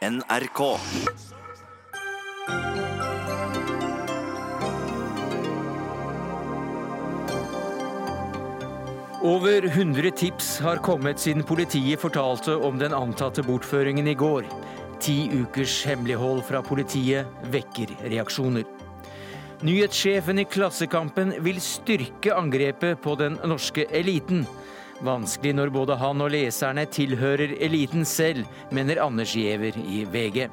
NRK. Over 100 tips har kommet siden politiet fortalte om den antatte bortføringen i går. Ti ukers hemmelighold fra politiet vekker reaksjoner. Nyhetssjefen i Klassekampen vil styrke angrepet på den norske eliten. Vanskelig når både han og leserne tilhører eliten selv, mener Anders Giæver i VG.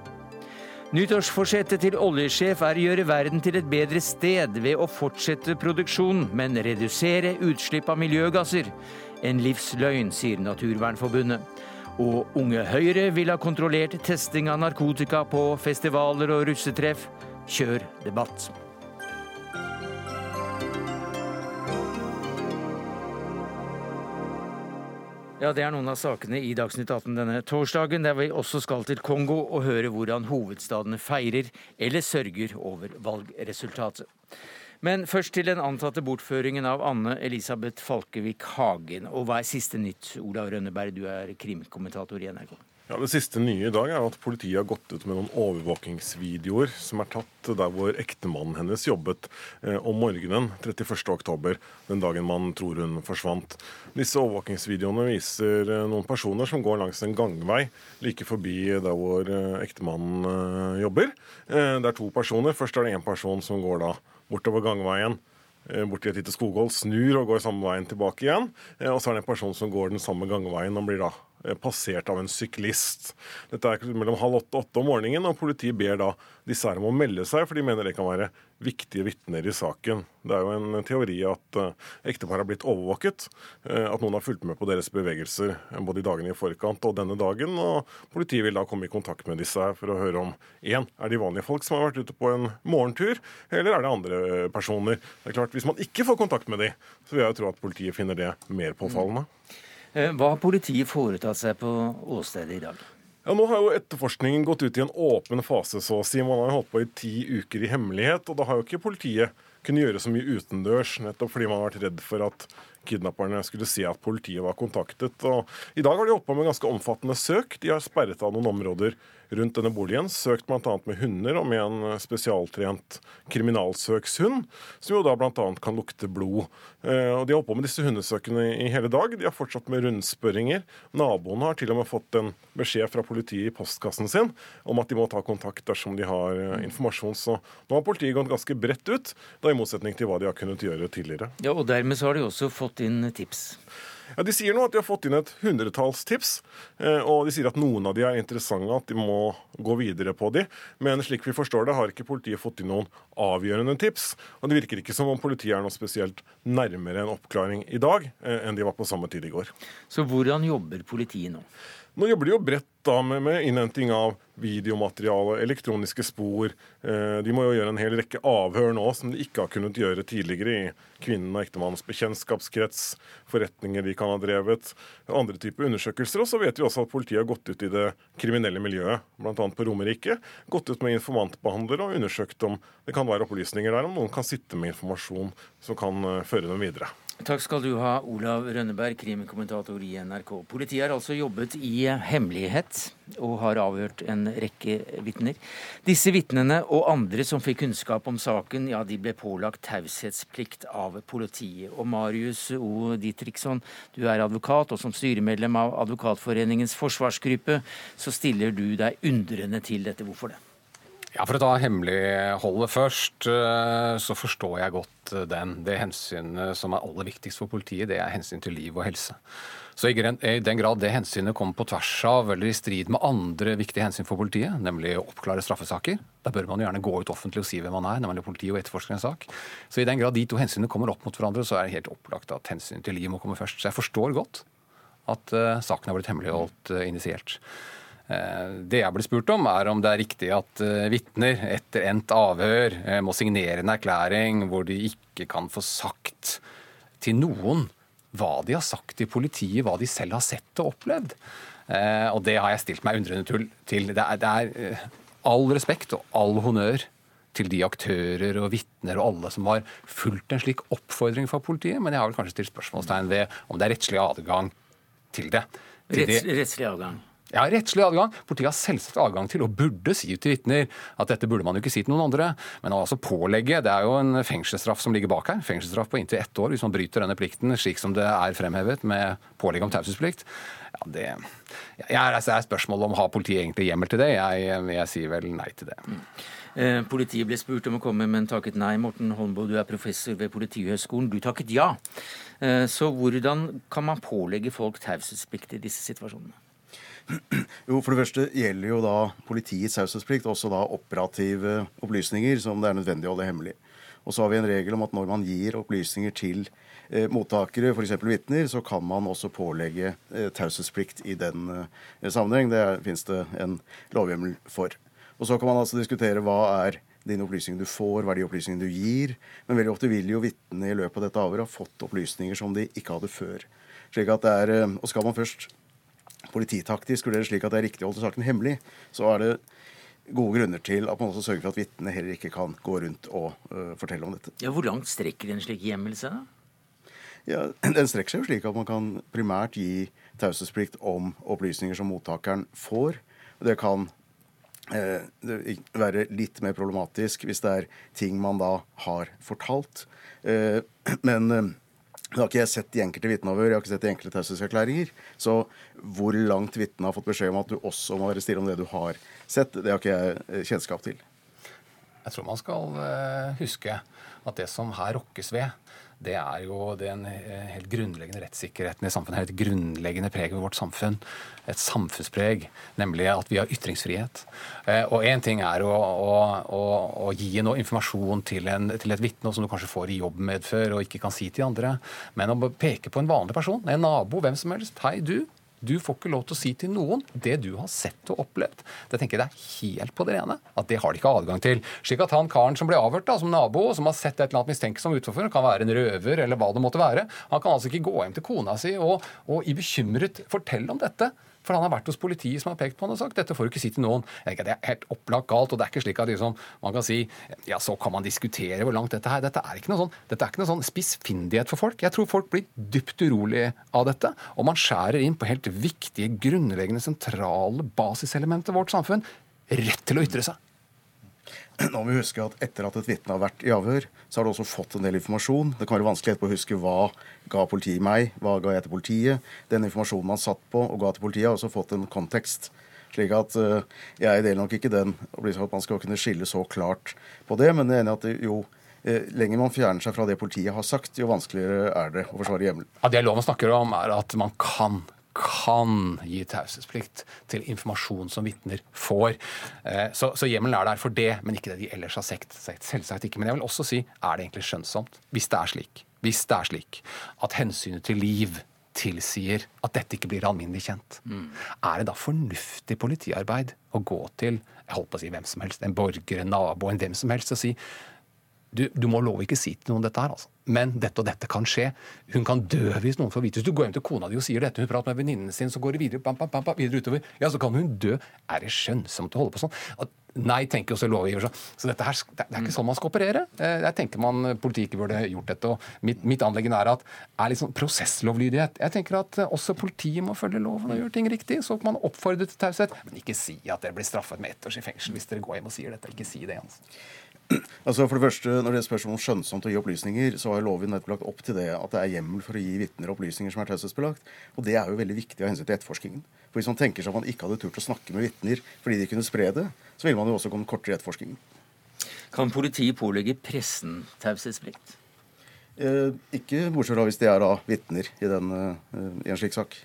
Nyttårsforsettet til oljesjef er å gjøre verden til et bedre sted ved å fortsette produksjonen, men redusere utslipp av miljøgasser. En livsløgn, sier Naturvernforbundet. Og Unge Høyre vil ha kontrollert testing av narkotika på festivaler og russetreff. Kjør debatt. Ja, Det er noen av sakene i Dagsnytt 18 denne torsdagen, der vi også skal til Kongo og høre hvordan hovedstadene feirer eller sørger over valgresultatet. Men først til den antatte bortføringen av Anne Elisabeth Falkevik Hagen. Og hva er siste nytt, Olav Rønneberg, du er krimkommentator i NRK. Ja, Det siste nye i dag er at politiet har gått ut med noen overvåkingsvideoer som er tatt der hvor ektemannen hennes jobbet eh, om morgenen 31.10, den dagen man tror hun forsvant. Disse overvåkingsvideoene viser eh, noen personer som går langs en gangvei like forbi der hvor eh, ektemannen jobber. Det er to personer. Først er det én person som går da bortover gangveien bort til et lite skoghold, snur og går samme veien tilbake igjen. Og så er det en person som går den samme gangveien og blir da passert av en syklist. Dette er mellom halv åtte og åtte om morgenen, og politiet ber da disse her om å melde seg, for de mener det kan være viktige vitner i saken. Det er jo en teori at uh, ektepar har blitt overvåket, eh, at noen har fulgt med på deres bevegelser eh, både i dagene i forkant og denne dagen, og politiet vil da komme i kontakt med disse her for å høre om én, er de vanlige folk som har vært ute på en morgentur, eller er det andre personer? Det er klart, Hvis man ikke får kontakt med de, så vil jeg jo tro at politiet finner det mer påfallende. Eh, Hva har politiet foretatt seg på åstedet i dag? Ja, Nå har jo etterforskningen gått ut i en åpen fase, så å si. Man har holdt på i ti uker i hemmelighet, og da har jo ikke politiet kunnet gjøre så mye utendørs, nettopp fordi man har vært redd for at kidnapperne skulle se at politiet var kontaktet. Og I dag har de holdt på med ganske omfattende søk. De har sperret av noen områder rundt denne boligen. Søkt bl.a. med hunder og med en spesialtrent kriminalsøkshund, som jo da bl.a. kan lukte blod. Eh, Og De har holdt på med disse hundesøkene i hele dag. De har fortsatt med rundspørringer. Naboene har til og med fått en beskjed fra politiet i postkassen sin om at de må ta kontakt dersom de har eh, informasjon. Så nå har politiet gått ganske bredt ut, da i motsetning til hva de har kunnet gjøre tidligere. Ja, Og dermed så har de også fått inn tips. Ja, De sier nå at de har fått inn et hundretalls tips, eh, og de sier at noen av de er interessante, at de må gå videre på de. Men slik vi forstår det, har ikke politiet fått inn noen avgjørende tips. Og det virker ikke som om politiet er noe spesielt nærmere en oppklaring i dag eh, enn de var på samme tid i går. Så hvordan jobber politiet nå? Nå jobber de jo bredt da med, med innhenting av videomateriale, elektroniske spor. Eh, de må jo gjøre en hel rekke avhør nå som de ikke har kunnet gjøre tidligere i kvinnen og ektemannens bekjentskapskrets, forretninger de kan ha drevet, andre typer undersøkelser. Og så vet vi også at politiet har gått ut i det kriminelle miljøet, bl.a. på Romerike. Gått ut med informantbehandlere og undersøkt om det kan være opplysninger der, om noen kan sitte med informasjon som kan eh, føre dem videre. Takk skal du ha, Olav Rønneberg, krimkommentator i NRK. Politiet har altså jobbet i hemmelighet og har avhørt en rekke vitner. Disse vitnene og andre som fikk kunnskap om saken, ja, de ble pålagt taushetsplikt av politiet. Og Marius O. Ditriksson, du er advokat, og som styremedlem av Advokatforeningens forsvarsgruppe, så stiller du deg undrende til dette. Hvorfor det? Ja, For å ta hemmeligholdet først, eh, så forstår jeg godt eh, den. Det hensynet som er aller viktigst for politiet, det er hensyn til liv og helse. Så i den grad det hensynet kommer på tvers av eller i strid med andre viktige hensyn for politiet, nemlig å oppklare straffesaker, da bør man jo gjerne gå ut offentlig og si hvem man er nemlig man er politi og etterforsker en sak. Så i den grad de to hensynene kommer opp mot hverandre, så er det helt opplagt at hensynet til liv må komme først. Så jeg forstår godt at uh, saken har blitt hemmeligholdt uh, initiert. Eh, Det jeg ble spurt om, er om det er riktig at uh, vitner etter endt avhør eh, må signere en erklæring hvor de ikke kan få sagt til noen hva de har sagt til politiet, hva de selv har sett og opplevd. Eh, Og det har jeg stilt meg undrende til. til. Det er, det er eh, all respekt og all honnør til de aktører og vitner og alle som har fulgt en slik oppfordring fra politiet, men jeg har vel kanskje stilt spørsmålstegn ved om det er rettslig adgang til det. Til Retts, rettslig avgang. Ja, rettslig adgang. Politiet har selvsagt adgang til, og burde si til vitner, at dette burde man jo ikke si til noen andre. Men å altså pålegge Det er jo en fengselsstraff som ligger bak her. Fengselsstraff på inntil ett år hvis man bryter denne plikten, slik som det er fremhevet med pålegg om taushetsplikt. Ja, det, ja, altså, er spørsmål om har politiet egentlig hjemmel til det. Jeg, jeg sier vel nei til det. Mm. Eh, politiet ble spurt om å komme, men takket nei. Morten Holmboe, du er professor ved Politihøgskolen. Du takket ja. Eh, så hvordan kan man pålegge folk taushetsplikt i disse situasjonene? Jo, For det første gjelder jo da politiets taushetsplikt også da operative opplysninger som det er nødvendig å holde hemmelig. Og så har vi en regel om at når man gir opplysninger til eh, mottakere, f.eks. vitner, så kan man også pålegge eh, taushetsplikt i den eh, sammenheng. Det finnes det en lovhjemmel for. Og så kan man altså diskutere hva er dine opplysninger du får, hva er de opplysningene du gir. Men veldig ofte vil jo vitnene i løpet av dette avhøret ha fått opplysninger som de ikke hadde før. Slik at det er, eh, Og skal man først polititaktisk vurderer slik at det er riktig å holde saken hemmelig, så er det gode grunner til at man også sørger for at vitnene heller ikke kan gå rundt og uh, fortelle om dette. Ja, Hvor langt strekker en slik hjemmel seg? Ja, Den strekker seg jo slik at man kan primært gi taushetsplikt om opplysninger som mottakeren får. Det kan eh, være litt mer problematisk hvis det er ting man da har fortalt. Eh, men det har ikke jeg sett i enkelte vitneavhør, jeg har ikke sett i enkelte taushetserklæringer. Så hvor langt vitnet har fått beskjed om at du også må være stille om det du har sett, det har ikke jeg eh, kjennskap til. Jeg tror man skal eh, huske at det som her rokkes ved, det er jo den eh, helt grunnleggende rettssikkerheten i samfunnet. Helt grunnleggende preg ved vårt samfunn. Et samfunnspreg, nemlig at vi har ytringsfrihet. Eh, og én ting er å, å, å, å, gi noe informasjon til, en, til et vitne som du kanskje får i jobbmedfør og ikke kan si til andre, men å peke på en vanlig person, en nabo, hvem som helst. Hei, du. Du får ikke lov til å si til noen det du har sett og opplevd. Det tenker jeg det er helt på det rene at det har de ikke adgang til. Slik at han karen som ble avhørt da, som nabo, som har sett et eller annet mistenksomt utenfor, kan være en røver eller hva det måtte være, han kan altså ikke gå hjem til kona si og, og i bekymret fortelle om dette. For han har vært hos politiet som har pekt på han og sagt dette får du ikke si til noen. Det er helt opplagt galt. og Det er ikke slik at liksom, man kan si ja, så kan man diskutere hvor langt dette er. Dette er ikke noe sånn, dette er ikke noe sånn spissfindighet for folk. Jeg tror folk blir dypt urolige av dette. Og man skjærer inn på helt viktige, grunnleggende, sentrale basiselementer i vårt samfunn. Rett til å ytre seg. Nå må vi huske at Etter at et vitne har vært i avhør, så har du også fått en del informasjon. Det kan være vanskelig etterpå å huske hva ga politiet meg, hva ga jeg til politiet. Den informasjonen man satt på og ga til politiet, har også fått en kontekst. Slik at uh, Jeg deler nok ikke den at man skal kunne skille så klart på det, men jeg er enig at jo uh, lenger man fjerner seg fra det politiet har sagt, jo vanskeligere er det å forsvare hjemmelen. Ja, det loven snakker om, er at man kan kan gi taushetsplikt til informasjon som vitner får. Eh, så, så hjemmelen er der for det, men ikke det de ellers har sett. Selvsagt ikke. Men jeg vil også si er det egentlig skjønnsomt, hvis det er slik, hvis det er slik at hensynet til liv tilsier at dette ikke blir alminnelig kjent. Mm. Er det da fornuftig politiarbeid å gå til jeg holdt på å si hvem som helst, en borger, en nabo, en hvem som helst, og si du, du må love ikke si til noen dette her, altså. Men dette og dette kan skje. Hun kan dø hvis noen får vite Hvis du går hjem til kona di og sier dette, hun prater med venninnen sin, så går det videre, bam, bam, bam, videre utover. Ja, så kan hun dø. Er det skjønnsomt å holde på sånn? Nei, tenker også lovgiver. Så dette her, det er ikke sånn man skal operere. Eh, jeg tenker man politiet burde gjort dette. og Mitt, mitt anliggende er at er sånn prosesslovlydighet. Jeg tenker at eh, også politiet må følge loven og gjøre ting riktig. Så man oppfordre til taushet, men ikke si at dere blir straffet med ett års i fengsel hvis dere går hjem og sier dette. Ikke si det. Altså. Altså for det første, Når det er spørsmål om skjønnsomt å gi opplysninger, så har loven nettopp lagt opp til det at det er hjemmel for å gi vitner opplysninger som er taushetsbelagt. Og det er jo veldig viktig av hensyn til etterforskningen. For Hvis man tenker seg at man ikke hadde turt å snakke med vitner fordi de kunne spre det, så ville man jo også kommet kortere i etterforskningen. Kan politiet pålegge pressen taushetsplikt? Eh, ikke bortsett fra hvis de er da vitner i, den, eh, i en slik sak.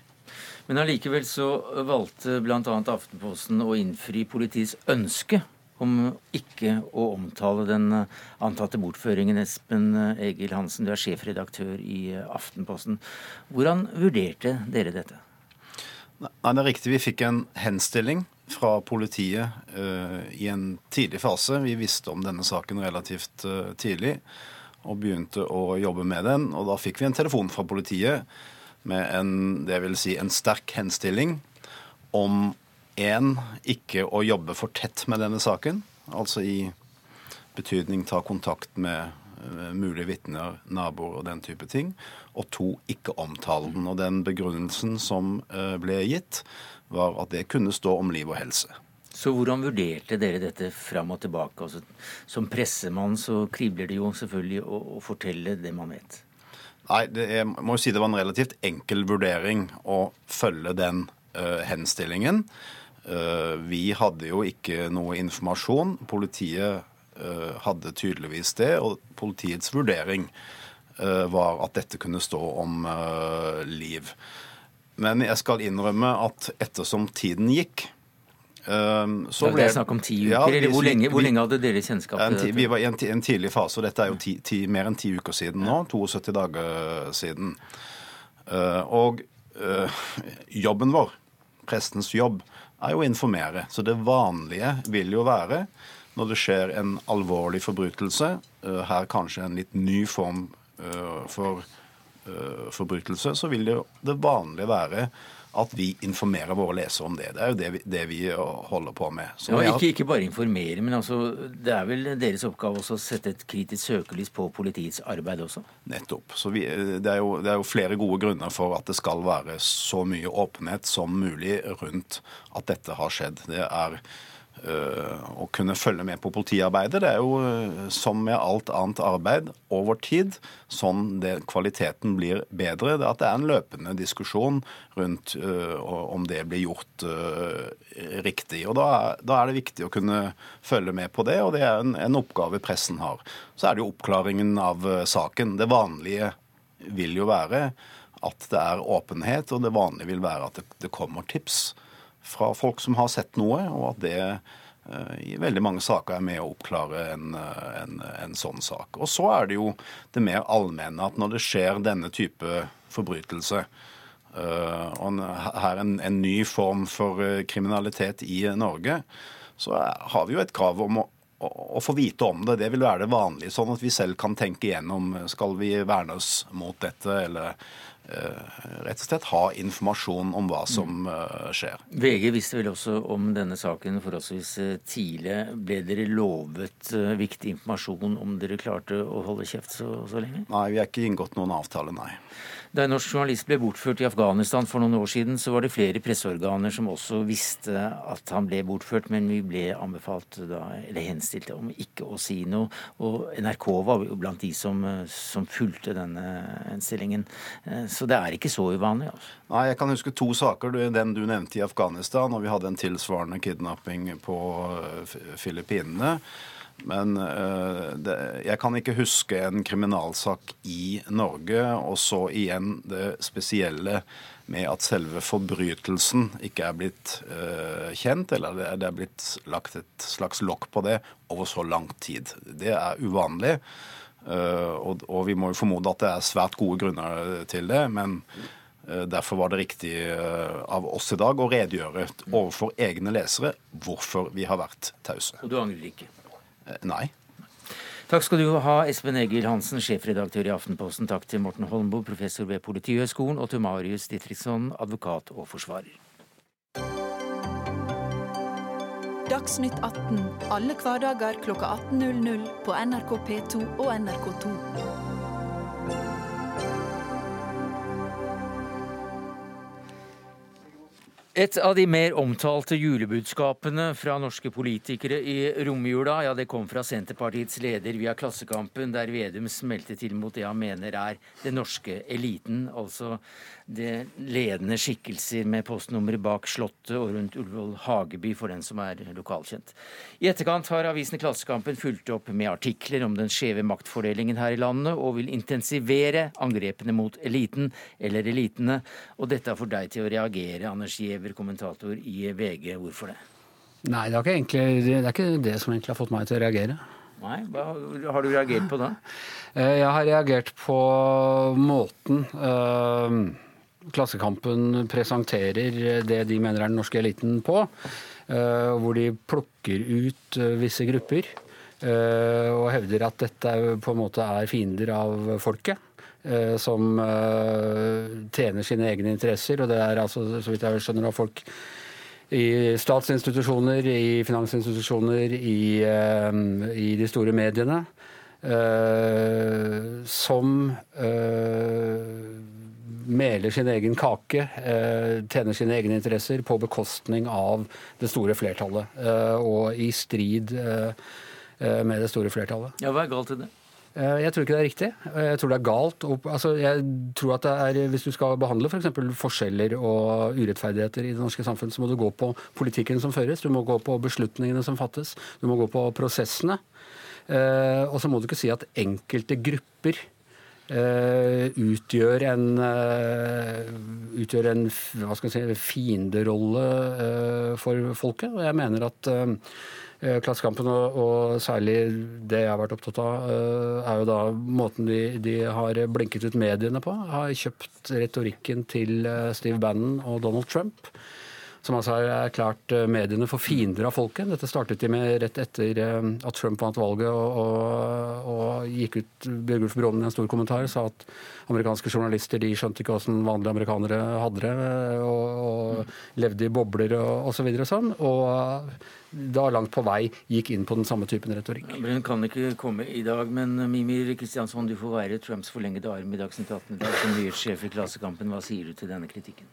Men allikevel så valgte bl.a. Aftenposten å innfri politiets ønske om ikke å omtale den eh, antatte bortføringen. Espen eh, Egil Hansen, du er sjefredaktør i eh, Aftenposten. Hvordan vurderte dere dette? Nei, Det er riktig. Vi fikk en henstilling fra politiet uh, i en tidlig fase. Vi visste om denne saken relativt uh, tidlig og begynte å jobbe med den. Og da fikk vi en telefon fra politiet med en, det vil si en sterk henstilling om Én, ikke å jobbe for tett med denne saken. Altså i betydning ta kontakt med mulige vitner, naboer og den type ting. Og to, ikke omtale den. Og den begrunnelsen som ble gitt, var at det kunne stå om liv og helse. Så hvordan vurderte dere dette fram og tilbake? Altså, som pressemann så kribler det jo selvfølgelig å, å fortelle det man vet. Nei, jeg må jo si det var en relativt enkel vurdering å følge den uh, henstillingen. Uh, vi hadde jo ikke noe informasjon. Politiet uh, hadde tydeligvis det, og politiets vurdering var at dette kunne stå om liv. Men jeg skal innrømme at ettersom tiden gikk, så ble, det er snakk om ti uker, ja, vi, hvor lenge, hvor lenge, hadde dere kjennskap til dette? Vi var i en, en, tidlig fase, og dette er jo ti, ti, mer enn ti uker siden nå. 72 dager siden. Og jobben vår, prestens jobb, er jo å informere. Så det vanlige vil jo være, når det skjer en alvorlig forbrytelse, uh, her kanskje en litt ny form for forbrytelse, så vil det, det vanlige være at vi informerer våre lesere om det. Det er jo det vi, det vi holder på med. Ja, ikke, ikke, bare informere, men altså, det er vel deres oppgave også å sette et kritisk søkelys på politiets arbeid også? Nettopp. Så vi, det, er jo, det er jo flere gode grunner for at det skal være så mye åpenhet som mulig rundt at dette har skjedd. Det er Eh, å kunne følge med på politiarbeidet. Det er jo eh, som med alt annet arbeid over tid, sånn det, kvaliteten blir bedre. Det at det er en løpende diskusjon rundt uh, om det blir gjort uh, riktig. Og da er, da er, det viktig å kunne følge med på det, og det er en, en oppgave pressen har. Så er det jo oppklaringen av uh, saken. Det vanlige vil jo være at det er åpenhet, og det vanlige vil være at det, det kommer tips fra folk som har sett noe, og at det eh, i veldig mange saker er med å oppklare en, eh, en, en, sånn sak. Og så er det jo det mer allmenne at når det skjer denne type forbrytelse, eh, og her en, en ny form for kriminalitet i Norge, så har vi jo et krav om å å få vite om det. Det vil være det vanlige, sånn at vi selv kan tenke igjennom skal vi verne oss mot dette, eller rett og slett ha informasjon om hva som eh, skjer. VG visste vel også om denne saken forholdsvis eh, tidlig. Ble dere lovet viktig informasjon om dere klarte å holde kjeft så, så lenge? Nei, vi har ikke inngått noen avtale, nei. Da en norsk journalist ble bortført i Afghanistan for noen år siden, så var det flere presseorganer som også visste at han ble bortført, men vi ble anbefalt da, eller henstilt om ikke å si noe. Og NRK var jo blant de som, som fulgte denne henstillingen. Så det er ikke så uvanlig. Altså. Nei, Jeg kan huske to saker. Den du nevnte i Afghanistan, og vi hadde en tilsvarende kidnapping på eh, Filippinene. Men uh, det, jeg kan ikke huske en kriminalsak i Norge, og så igjen det spesielle med at selve forbrytelsen ikke er blitt uh, kjent, eller det, er blitt lagt et slags lokk på det over så lang tid. Det er uvanlig. Uh, og, og, vi må jo formode at det er svært gode grunner til det. men Derfor var det riktig av oss i dag å redegjøre overfor egne lesere hvorfor vi har vært tause. Og du angrer ikke? Eh, nei. Takk skal du ha, Espen Egil Hansen, sjefredaktør i Aftenposten. Takk til Morten Holmboe, professor ved Politihøgskolen, og til Marius Ditriksson, advokat og forsvarer. Dagsnytt 18 alle hverdager kl 18.00 på NRK P2 og NRK2. Et av de mer omtalte julebudskapene fra norske politikere i romjula, ja, det kom fra Senterpartiets leder via Klassekampen, der Vedum smelte til mot det han mener er den norske eliten, altså det ledende skikkelser med postnummeret bak Slottet og rundt Ullevål Hageby, for den som er lokalkjent. I etterkant har avisen Klassekampen fulgt opp med artikler om den skjeve maktfordelingen her i landet, og vil intensivere angrepene mot eliten, eller elitene. Og dette har fått deg til å reagere, Anders Giæver, kommentator i VG. Hvorfor det? Nei, det er, ikke egentlig, det er ikke det som egentlig har fått meg til å reagere. Nei, Hva har du reagert på da? Eh, jeg har reagert på måten øh, Klassekampen presenterer det de mener er den norske eliten på. Eh, hvor de plukker ut eh, visse grupper eh, og hevder at dette på en måte er fiender av folket. Som tjener sine egne interesser. Og det er altså, så vidt jeg skjønner, av folk i statsinstitusjoner, i finansinstitusjoner, i, i de store mediene. som meler sin egen kake, eh, tjener sine egne interesser på bekostning av det store flertallet. eh, og i strid eh, med det store flertallet. Ja, Hva er galt i det? Jeg tror ikke det er riktig. Jeg tror det er galt. Altså, jeg tror at det er, Hvis du skal behandle f.eks. For forskjeller og urettferdigheter i det norske samfunn, så må du gå på politikken som føres, du må gå på beslutningene som fattes, du må gå på prosessene. Og så må du ikke si at enkelte grupper utgjør en, eh, utgjør en si, fienderolle eh, for folket. Og jeg mener at eh, eh, Klassekampen, og, og særlig det jeg har vært opptatt av, eh, er jo da måten de, de har blinket ut mediene på. Har kjøpt retorikken til eh, Steve Bannon og Donald Trump. Som altså har erklært eh, mediene for fiender av folket. Dette startet de med rett etter eh, at Trump vant valget og, og, og gikk ut Bjørgulf Brånen i en stor kommentar sa at amerikanske journalister de skjønte ikke hvordan vanlige amerikanere hadde det, eh, og, og levde i bobler og osv. Og, så sånn, og da langt på vei gikk inn på den samme typen retorikk. Hun kan ikke komme i dag, men Mimir Kristiansson, du får være Trumps forlengede arm i Dagsnytt 18 i dag som nyhetssjef i Klassekampen. Hva sier du til denne kritikken?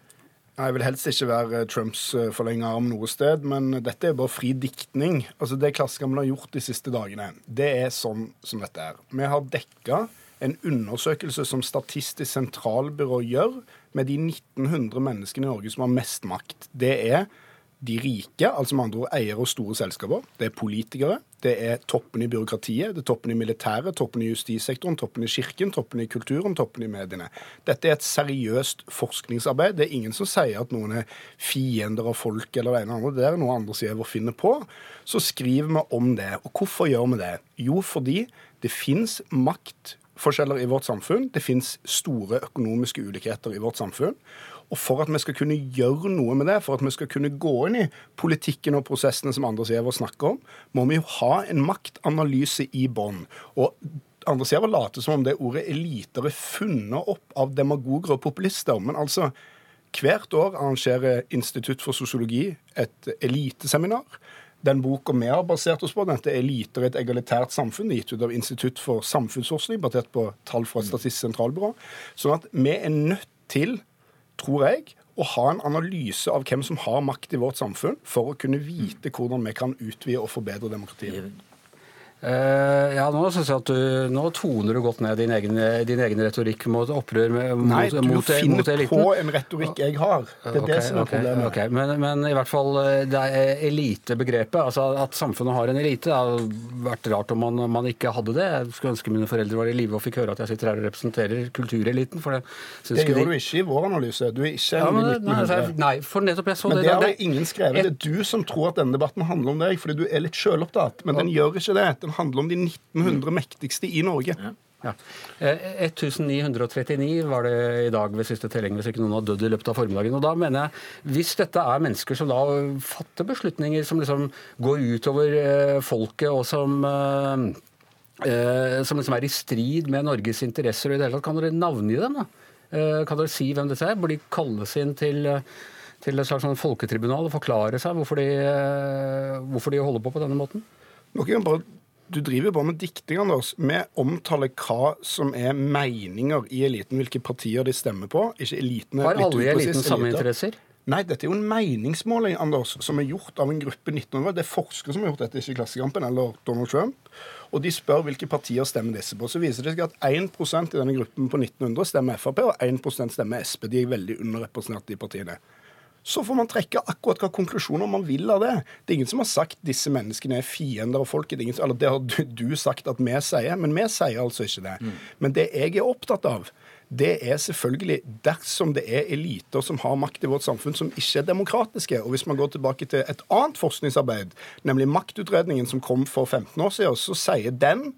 Jeg vil helst ikke være Trumps eh, forlenga arm noe sted, men dette er bare fri diktning. Altså Det Klassekampen har gjort de siste dagene, det er sånn som dette er. Vi har dekka en undersøkelse som Statistisk sentralbyrå gjør med de 1900 menneskene i Norge som har mest makt. Det er de rike, altså med andre ord eiere og store selskaper. Det er politikere. Det er toppen i byråkratiet, det er toppen i militæret, toppen i justissektoren, toppen i kirken, toppen i kulturen, toppen i mediene. Dette er et seriøst forskningsarbeid. Det er ingen som sier at noen er fiender av folk eller det ene eller andre. Det er noe andre sier å finne på. Så skriver vi om det. Og hvorfor gjør vi det? Jo, fordi det fins maktforskjeller i vårt samfunn. Det fins store økonomiske ulikheter i vårt samfunn. Og for at vi skal kunne gjøre noe med det, for at vi skal kunne gå inn i politikken og prosessene som Anders Giæver snakker om, må vi jo ha en maktanalyse i bånn. Anders Giæver later som om det ordet eliter er funnet opp av demagoger og populister. Men altså, hvert år arrangerer Institutt for sosiologi et eliteseminar. Den boka vi har basert oss på, dette er 'Eliter i et egalitært samfunn', gitt ut av Institutt for samfunnsforskning, basert på tall fra Statistisk sentralbyrå. Sånn at vi er nødt til tror jeg, å ha en analyse av hvem som har makt i vårt samfunn, for å kunne vite hvordan vi kan utvide og forbedre demokratiet. Eh, ja, nå synes jeg at du, nå toner du godt ned din egen, din egen retorikk mot opprør med, mot, Nei, du mot, finner mot på en retorikk jeg har. Det er det som er okay, problemet. Okay. Men, men i hvert fall eh, det er elitebegrepet, altså at samfunnet har en elite, det har vært rart om man, man ikke hadde det. Jeg skulle ønske mine foreldre var i live og fikk høre at jeg sitter her og representerer kultureliten. for det Det gjør de- du ikke i vår analyse. Du er ikke Ja, men, det- nei, altså, 1900. nei, for nettopp jeg så Men det. det har det- jo ingen skrevet. Det er du som tror at denne debatten handler om deg, fordi du er litt sjølopptatt. Men den gjør ikke det. Den handler om de 1900 mektigste i Norge. Ja. Eh, 1939 var det i dag ved siste telling, hvis ikke noen har dødd i løpet av formiddagen. Og da mener jeg, Hvis dette er mennesker som da fatter beslutninger som liksom går utover eh, folket, og som eh, eh, som liksom er i strid med Norges interesser, og i det hele tatt, kan dere navngi dem? da? Eh, kan dere si hvem dette er? Bør de kalles inn til eh, til et slags sånn folketribunal og forklare seg hvorfor de, eh, hvorfor de holder på på denne måten? Nå kan jeg bare, du driver jo bare med dikting, Anders. Vi omtaler hva som er meninger i eliten, hvilke partier de stemmer på. Ikke eliten Har alle i eliten samme interesser? Nei, dette er jo en meningsmåling, Anders, som er gjort av en gruppe 1900. Det er forskere som har gjort dette, ikke Klassekampen eller Donald Trump. Og de spør hvilke partier stemmer disse på. Så viser det seg at 1% i denne gruppen på 1900 stemmer Frp, og 1% stemmer Sp. De er veldig underrepresentert, de partiene. Så får man trekke akkurat hva konklusjoner man vil av det. Det er ingen som har sagt disse menneskene er fiender av folket. Det, er eller det har du, du sagt at vi sier, men vi sier altså ikke det. Men det jeg er opptatt av, det er selvfølgelig dersom det er eliter som har makt i vårt samfunn som ikke er demokratiske. Og hvis man går tilbake til et annet forskningsarbeid, nemlig Maktutredningen som kom for 15 år siden, så sier den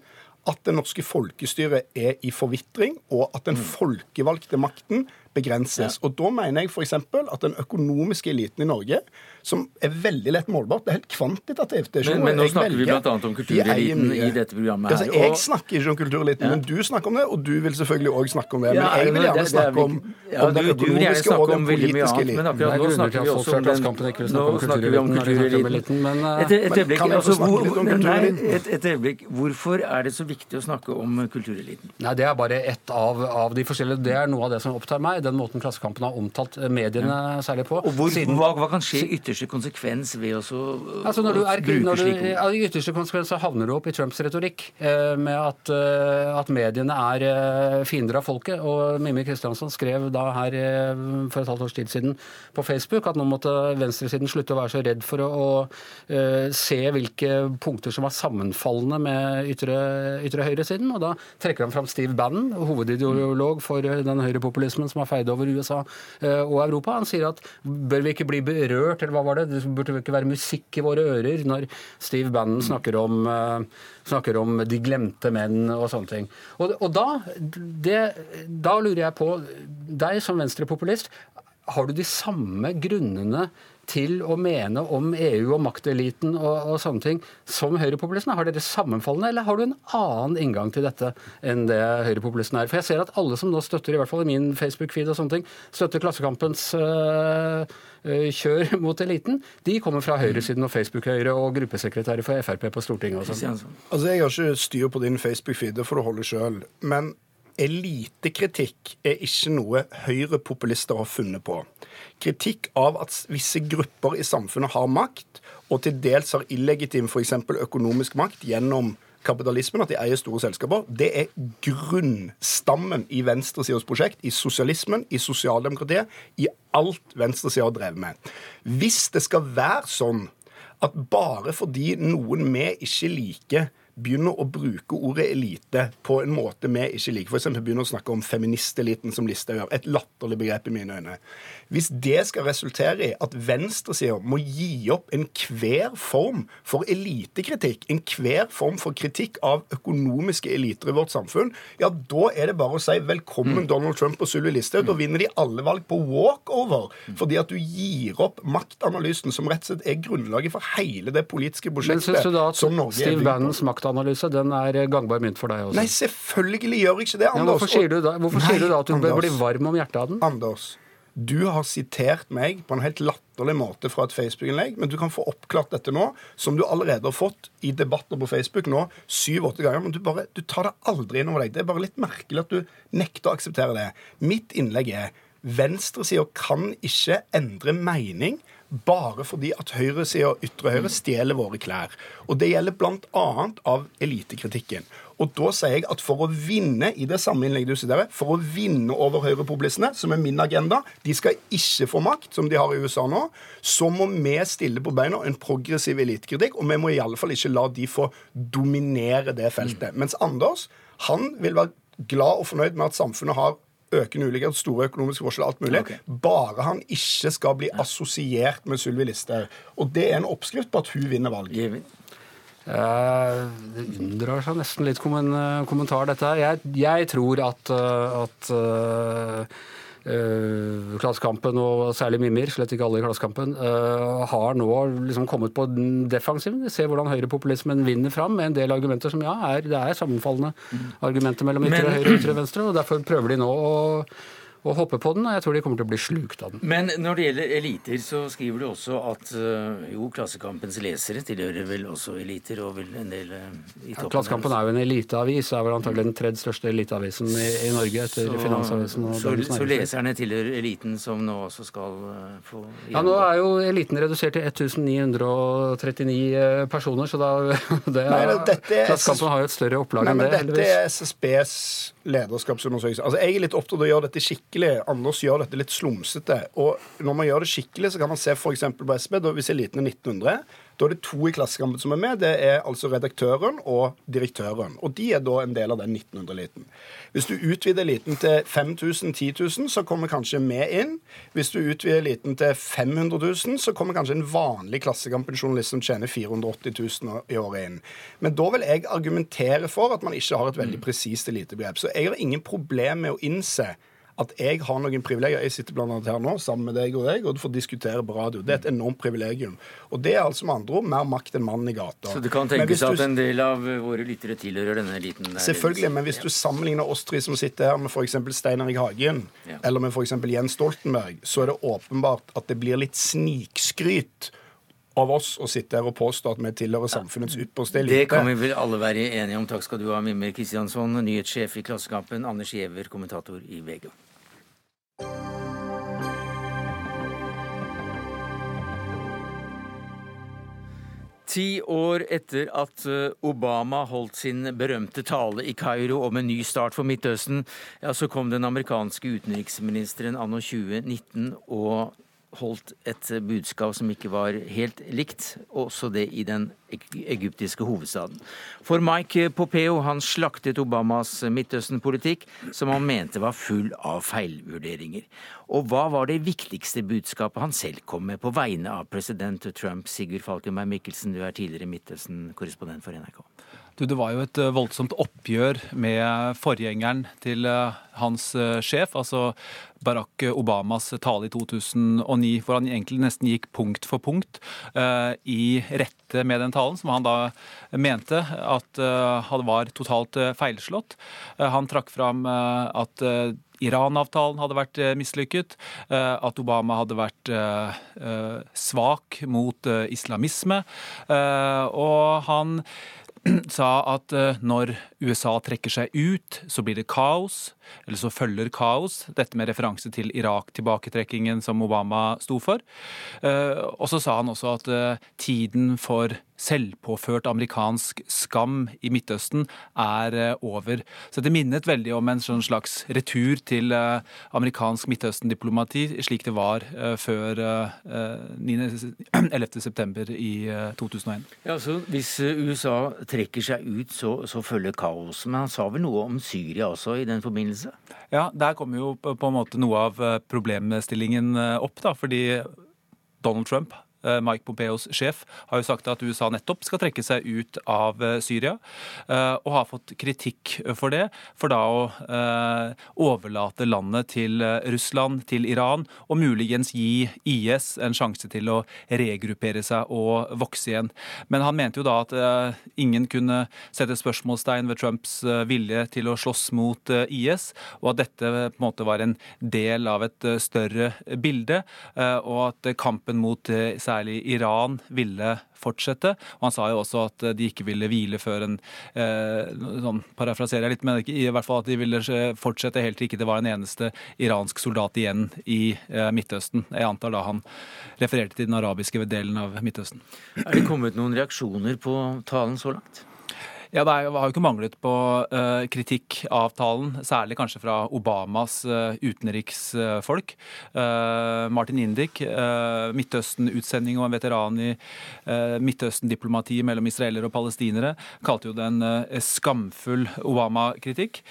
at det norske folkestyret er i forvitring, og at den folkevalgte makten begrenses. Og da mener jeg f.eks. at den økonomiske eliten i Norge, som er veldig lett målbart, det er helt kvantitativt. Det er ikke Men, noe men nå jeg snakker vi velger. bl.a. om kultureliten i dette programmet Altså, her. jeg og- snakker ikke om kultureliten, men du snakker om det, og du vil selvfølgelig òg snakke om det. Men jeg vil gjerne er snakke om, om den økonomiske og den politiske men eliten. akkurat nå snakker vi også om den Nå snakker vi om kultureliten Et, øyeblikk, jeg altså, et øyeblikk. Hvorfor er det så viktig å snakke om kultureliten? Nei, Det er bare ett av, av de forskjellige. Det er noe av det som opptar meg. Den måten Klassekampen har omtalt mediene mediene særlig på. Og hvor, Siden- hva, hva kan skje i ytterste konsekvens ved å så, Altså når du er, bruke når du, slike ord? ja, I ytterste konsekvens så havner du opp i Trumps retorikk eh, med at, eh, at mediene er eh, fiender av folket. Og Mimmi Kristiansson skrev da her eh, for et halvt års tid siden på Facebook at nå måtte venstresiden slutte å være så redd for å, å eh, se hvilke punkter som var sammenfallende med ytre, ytre høyresiden. Og da trekker han fram Steve Bannon, hovedideolog for eh, den høyrepopulismen som har feid over USA eh, og Europa. Han sier at bør vi ikke bli berørt, eller hva var det? Det burde ikke være musikk i våre ører når Steve Bannon snakker om, eh, snakker om de glemte menn og sånne ting. Og, og da, det, da lurer jeg på, deg som venstrepopulist, har du de samme grunnene til å mene om EU og makteliten og, og sånne ting som høyrepopulistene? Har dere sammenfallende, eller har du en annen inngang til dette enn det høyrepopulistene er? For jeg ser at alle som nå støtter, i hvert fall i min Facebook-feed og sånne ting, støtter Klassekampens øh, øh, kjør mot eliten, de kommer fra høyresiden og Facebook-høyre og gruppesekretærer for Frp på Stortinget og sånn. Altså, Jeg har ikke styr på din Facebook-feed, det får du holde sjøl. Men elitekritikk er ikke noe høyrepopulister har funnet på. Kritikk av at visse grupper i samfunnet har makt, og til dels har illegitim f.eks. økonomisk makt gjennom kapitalismen, at de eier store selskaper, det er grunnstammen i venstresidas prosjekt, i sosialismen, i sosialdemokratiet, i alt venstresida har drevet med. Hvis det skal være sånn at bare fordi noen vi ikke liker, begynner å bruke ordet elite på en måte vi ikke liker, f.eks. begynner å snakke om feministeliten som Listhaug gjør, et latterlig begrep i mine øyne. Hvis det skal resultere i at venstresida må gi opp enhver form for elitekritikk, enhver form for kritikk av økonomiske eliter i vårt samfunn, ja, da er det bare å si velkommen Donald Trump og Sylvi Listhaug. Da vinner de alle valg på walkover, fordi at du gir opp maktanalysen, som rett og slett er grunnlaget for hele det politiske prosjektet som Norge er bygd på. Bannons den er gangbar mynt for deg også? Nei, selvfølgelig gjør ikke det, ja, Anders. hvorfor sier du da, hvorfor sier du da at du Anders. blir varm om hjertet av den? Anders, du har sitert meg på en helt latterlig måte fra et Facebook-innlegg, men du kan få oppklart dette nå, som du allerede har fått i debatter på Facebook nå syv-åtte ganger, men du, bare, du tar det aldri inn over deg. Det er bare litt merkelig at du nekter å akseptere det. Mitt innlegg er venstresida kan ikke endre mening bare fordi at høyresida og ytre høyre stjeler våre klær. Og det gjelder bl.a. av elitekritikken. Og da sier jeg at for å vinne i det samme innlegget du siterer, for å vinne over høyrepopulistene, som er min agenda, de skal ikke få makt, som de har i USA nå, så må vi stille på beina en progressiv elitekritikk, og vi må i alle fall ikke la de få dominere det feltet. Mens Anders, han vil være glad og fornøyd med at samfunnet har økende ulikhet, store økonomiske forskjeller, alt mulig. Bare han ikke skal bli assosiert med Sylvi Listhaug. Og det er en oppskrift på at hun vinner valget. Eh, Det unndrar seg nesten litt kommen- kommentar, dette her. Jeg, jeg tror at, eh, at eh, Klassekampen, og særlig Mimir, slett ikke alle i Klassekampen, eh, har nå liksom kommet på den defensiven. Vi ser hvordan høyrepopulismen vinner fram med en del argumenter som ja, er, det er sammenfallende argumenter mellom ytre og høyre og ytre og venstre, og derfor prøver de nå å, å hoppe på den, og jeg tror de kommer til å bli slukt av den. Men når det gjelder eliter, så skriver du også at øh, jo, Klassekampens lesere tilhører vel også eliter, og vil en del i toppen Ja. Klassekampen er jo en eliteavis, er vel antagelig den tredje største eliteavisen i, i Norge etter så, Finansavisen og så, så leserne tilhører eliten, som nå også skal øh, få Ja, Nå er jo eliten redusert til 1939 eh, personer, så da det er, Nei, dette er- Klassekampen har jo et større opplag Nei, enn men det, Dette heldigvis. er SSBs lederskapsundersøkelse. Altså, Jeg er litt opptatt av å gjøre dette skikkelig. Anders gjør dette litt slumsete. Og når man gjør det skikkelig, så kan man se f.eks. på SB, da, hvis eliten er 1900. Da er det to i Klassekampen som er med. Det er altså redaktøren og direktøren. Og de er da en del av den 1900-eliten. Hvis du utvider eliten til 5000, 10 000, så kommer kanskje vi inn. Hvis du utvider eliten til 500 000, så kommer kanskje en vanlig Klassekampen-journalist som tjener 480 000 i året inn. Men da vil jeg argumentere for at man ikke har et veldig presist elitebegrep. Så jeg har ingen problem med å innse at jeg har noen privilegier. Jeg sitter annet her nå sammen med deg og deg, og du får diskutere på radio. Det er et enormt privilegium. Og det er altså med andre ord mer makt enn mannen i gata. Så det kan tenkes du- at en del av våre lyttere tilhører denne eliten? Selvfølgelig, men hvis du sammenligner oss tre som sitter her med f.eks. Stein Erik Hagen, Ja. eller med f.eks. Jens Stoltenberg, så er det åpenbart at det blir litt snikskryt av oss å sitte her og påstå at vi tilhører samfunnets ypperste elite. Det kan vi vel alle være enige om. Takk skal du ha, Mimmer Kristiansson, nyhetssjef i Klassekampen, Anders Giæver, kommentator i VG. Ti år etter at eh, Obama holdt sin berømte tale i Kairo om en ny start for Midtøsten, ja, så kom den amerikanske utenriksministeren anno 2019 og holdt et budskap som ikke var helt likt, også det i den egyptiske hovedstaden. For Mike Popeo han slaktet Obamas Midtøsten-politikk, som han mente var full av feilvurderinger. Og hva var det viktigste budskapet han selv kom med på vegne av president Trump? Sigurd Falkenberg Mikkelsen, du er tidligere Midtøsten-korrespondent for NRK. Du, det var jo et eh, voldsomt oppgjør med forgjengeren til eh, hans eh, sjef, altså Barack Obamas tale i 2009, hvor han egentlig nesten gikk punkt for punkt uh, i rette med den talen, som han da mente at uh, var totalt eh, feilslått. Han trakk fram at Iran-avtalen hadde vært mislykket, at Obama hadde vært svak mot islamisme, og han sa at eh, når USA trekker seg ut, så blir det kaos, eller så følger kaos. Dette med referanse til Irak-tilbaketrekkingen som Obama sto for. Eh, Og så sa han også at eh, tiden for selvpåført amerikansk skam i Midtøsten er eh, over. Så det minnet veldig om en sånn slags retur til eh, amerikansk Midtøsten-diplomati, slik det var eh, før eh, 9. 11. september i eh, 2001. Ja, så Hvis USA trekker seg ut, så, så følger kaos. Men han sa vel noe om Syria også i den forbindelse? Ja, der kommer jo på en måte noe av problemstillingen opp, da, fordi Donald Trump Mike Pompeos sjef har jo sagt at USA nettopp skal trekke seg ut av eh, Syria, eh, og har fått kritikk for det, for da å eh, overlate landet til eh, Russland, til Iran, og muligens gi IS en sjanse til å regruppere seg og vokse igjen. Men han mente jo da at eh, ingen kunne sette spørsmålstegn ved Trumps eh, vilje til å slåss mot eh, IS, og at dette på en måte var en del av et eh, større bilde, eh, og at eh, kampen mot eh, særlig Iran ville fortsette. Og han sa jo også at de ikke ville hvile før en eh, sånn Parafraserer jeg litt, men i hvert fall at de ville fortsette helt til ikke det var en eneste iransk soldat igjen i eh, Midtøsten. Jeg antar da han refererte til den arabiske delen av Midtøsten. Er det kommet noen reaksjoner på talen så langt? Ja, Det har jo ikke manglet på eh, kritikk av talen, særlig kanskje fra Obamas uh, utenriksfolk. Eh, Martin Indik, Midtøsten-utsending og en veteran i Midtøsten-diplomatiet mellom israelere og palestinere, kalte jo det en eh, skamfull Obama-kritikk.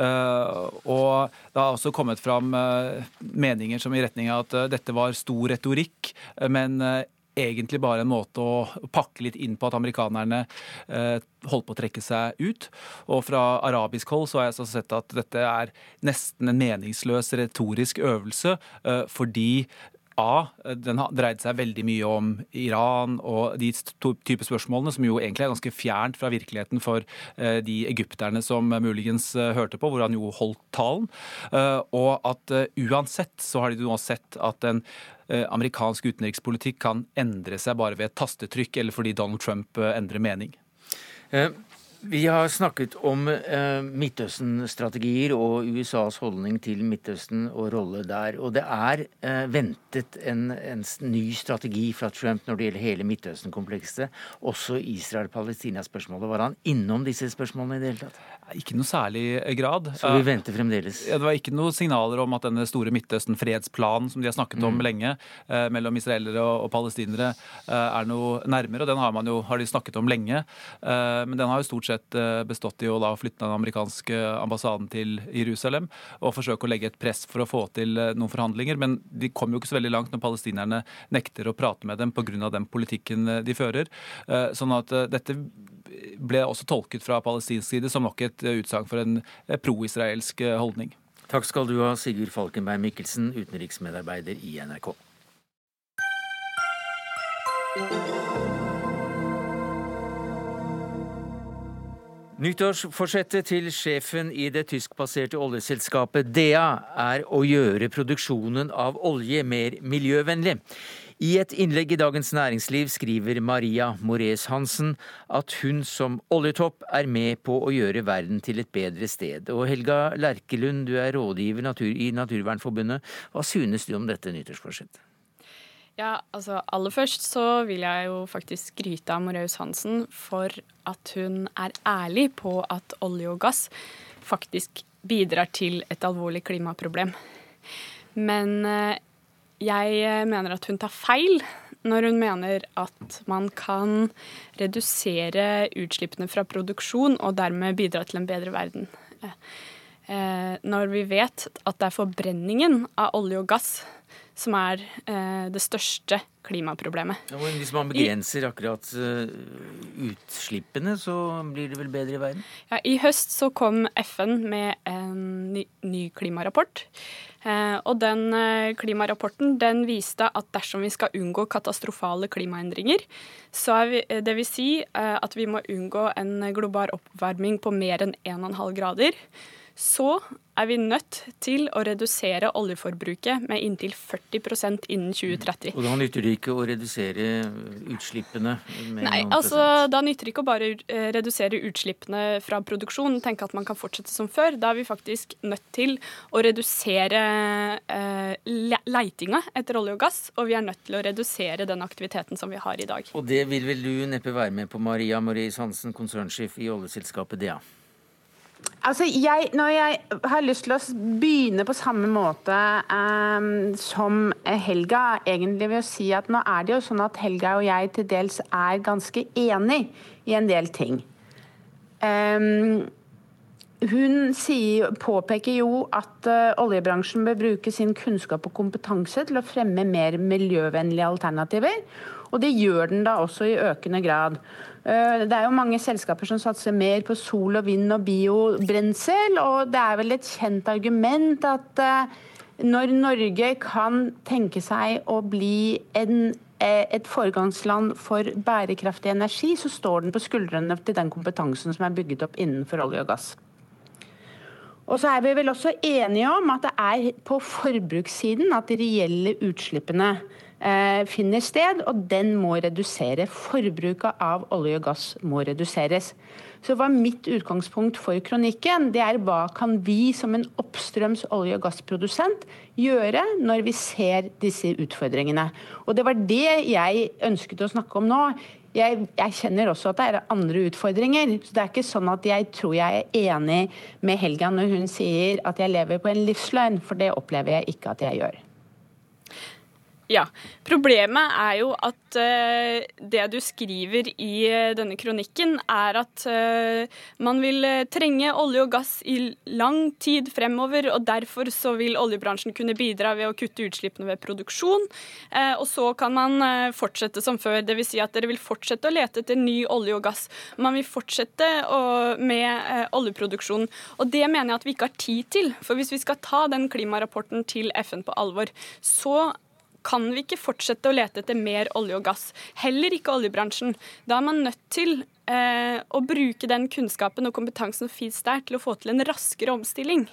Eh, og det har også kommet fram eh, meninger som i retning av at eh, dette var stor retorikk, eh, men eh, egentlig bare en måte å pakke litt inn på at amerikanerne eh, holdt på å trekke seg ut. Og fra arabisk hold så har jeg så sett at dette er nesten en meningsløs retorisk øvelse, eh, fordi A, den har dreid seg veldig mye om Iran og de to- type spørsmålene, som jo egentlig er ganske fjernt fra virkeligheten for eh, de egypterne som muligens eh, hørte på, hvor han jo holdt talen. Eh, Og at uansett så har de nå sett at en amerikansk utenrikspolitikk kan endre seg bare ved et tastetrykk, eller fordi Donald Trump endrer mening. Eh, Vi har snakket om eh, Midtøsten-strategier og USAs holdning til Midtøsten og rolle der. Og det er eh, ventet en, en ny strategi fra Trump når det gjelder hele Midtøsten-komplekset. Også Israel-Palestina-spørsmålet. Var han innom disse spørsmålene i det hele tatt? Ikke noe særlig grad. Så vi venter fremdeles. Ja, det var ikke noen signaler om at denne store Midtøsten-fredsplanen som de har snakket om lenge, eh, mellom israelere og, og palestinere, eh, er noe nærmere. og Den har, man jo, har de snakket om lenge. Eh, men den har jo stort sett eh, bestått i å da flytte den amerikanske ambassaden til Jerusalem og forsøke å legge et press for å få til eh, noen forhandlinger. Men de kom jo ikke så veldig langt når palestinerne nekter å prate med dem pga. den politikken eh, de fører. Sånn at dette ble også tolket fra palestinsk side som nok et utsagn for en pro-israelsk holdning. Takk skal du ha, Sigurd Falkenberg Mikkelsen, utenriksmedarbeider i NRK. Nyttårsforsettet til sjefen i det tyskbaserte oljeselskapet DEA er å gjøre produksjonen av olje mer miljøvennlig. I et innlegg i Dagens Næringsliv skriver Maria Mores Hansen at hun som oljetopp er med på å gjøre verden til et bedre sted. Og Helga Lerkelund, du er rådgiver i Naturvernforbundet. Hva synes du om dette nyttårsforsettet? Ja, altså Aller først så vil jeg jo faktisk skryte av Moraus Hansen for at hun er ærlig på at olje og gass faktisk bidrar til et alvorlig klimaproblem. Men eh, jeg mener at hun tar feil når hun mener at man kan redusere utslippene fra produksjon og dermed bidra til en bedre verden. Eh, når vi vet at det er forbrenningen av olje og gass som er eh, det største klimaproblemet. Ja, hvis man begrenser akkurat uh, utslippene, så blir det vel bedre i verden? Ja, I høst så kom FN med en ny, ny klimarapport. Eh, og den eh, klimarapporten den viste at dersom vi skal unngå katastrofale klimaendringer, så er vi, det vil si eh, at vi må unngå en global oppvarming på mer enn 1,5 grader, så er vi nødt til å redusere oljeforbruket med inntil 40% innen 2030. Og da nytter det ikke å redusere utslippene? med Nei, altså da nytter det ikke å bare eh, redusere utslippene fra produksjon, tenke at man kan fortsette som før. Da er vi faktisk nødt til å redusere eh, leitinga etter olje og gass, og vi er nødt til å redusere den aktiviteten som vi har i dag. Og det vil vel du neppe være med på, Maria Marie Hansen, konsernsjef i oljeselskapet DEA? Altså, jeg, når jeg har lyst til å begynne på samme måte um, som Helga, egentlig ved å si at nå er det jo sånn at Helga og jeg til dels er ganske enig i en del ting. Um, hun sier, påpeker jo at uh, oljebransjen bør bruke sin kunnskap og kompetanse til å fremme mer miljøvennlige alternativer. Og det gjør den da også i økende grad. Eh, det er jo mange selskaper som satser mer på sol og vind og biobrensel, og det er vel et kjent argument at eh, når Norge kan tenke seg å bli en, eh, et foregangsland for bærekraftig energi, så står den på skuldrene til den kompetansen som er bygget opp innenfor olje og gass. Og så er vi vel også enige om at det er på forbrukssiden at de reelle utslippene finner sted, og den må redusere. Forbruket av olje og gass må reduseres. Så hva mitt utgangspunkt for kronikken, det er hva kan vi som en oppstrøms olje- og gassprodusent gjøre når vi ser disse utfordringene. Og det var det jeg ønsket å snakke om nå. Jeg, jeg, kjenner også at det er andre utfordringer. så Det er ikke sånn at jeg tror jeg er enig med Helga når hun sier at jeg lever på en livsløgn, for det opplever jeg ikke at jeg gjør. Ja. Problemet er jo at uh, det du skriver i uh, denne kronikken, er at uh, man vil trenge olje og gass i lang tid fremover, og derfor så vil oljebransjen kunne bidra ved å kutte utslippene ved produksjon. og så kan man fortsette som før, dvs. Si at dere vil fortsette å lete etter ny olje og gass. Man vil fortsette med oljeproduksjonen. Og det mener jeg at vi ikke har tid til. For hvis vi skal ta den klimarapporten til FN på alvor, så kan vi ikke fortsette å lete etter mer olje og gass. Heller ikke oljebransjen. Da er man nødt til eh, å bruke den kunnskapen og kompetansen som fins der, til å få til en raskere omstilling.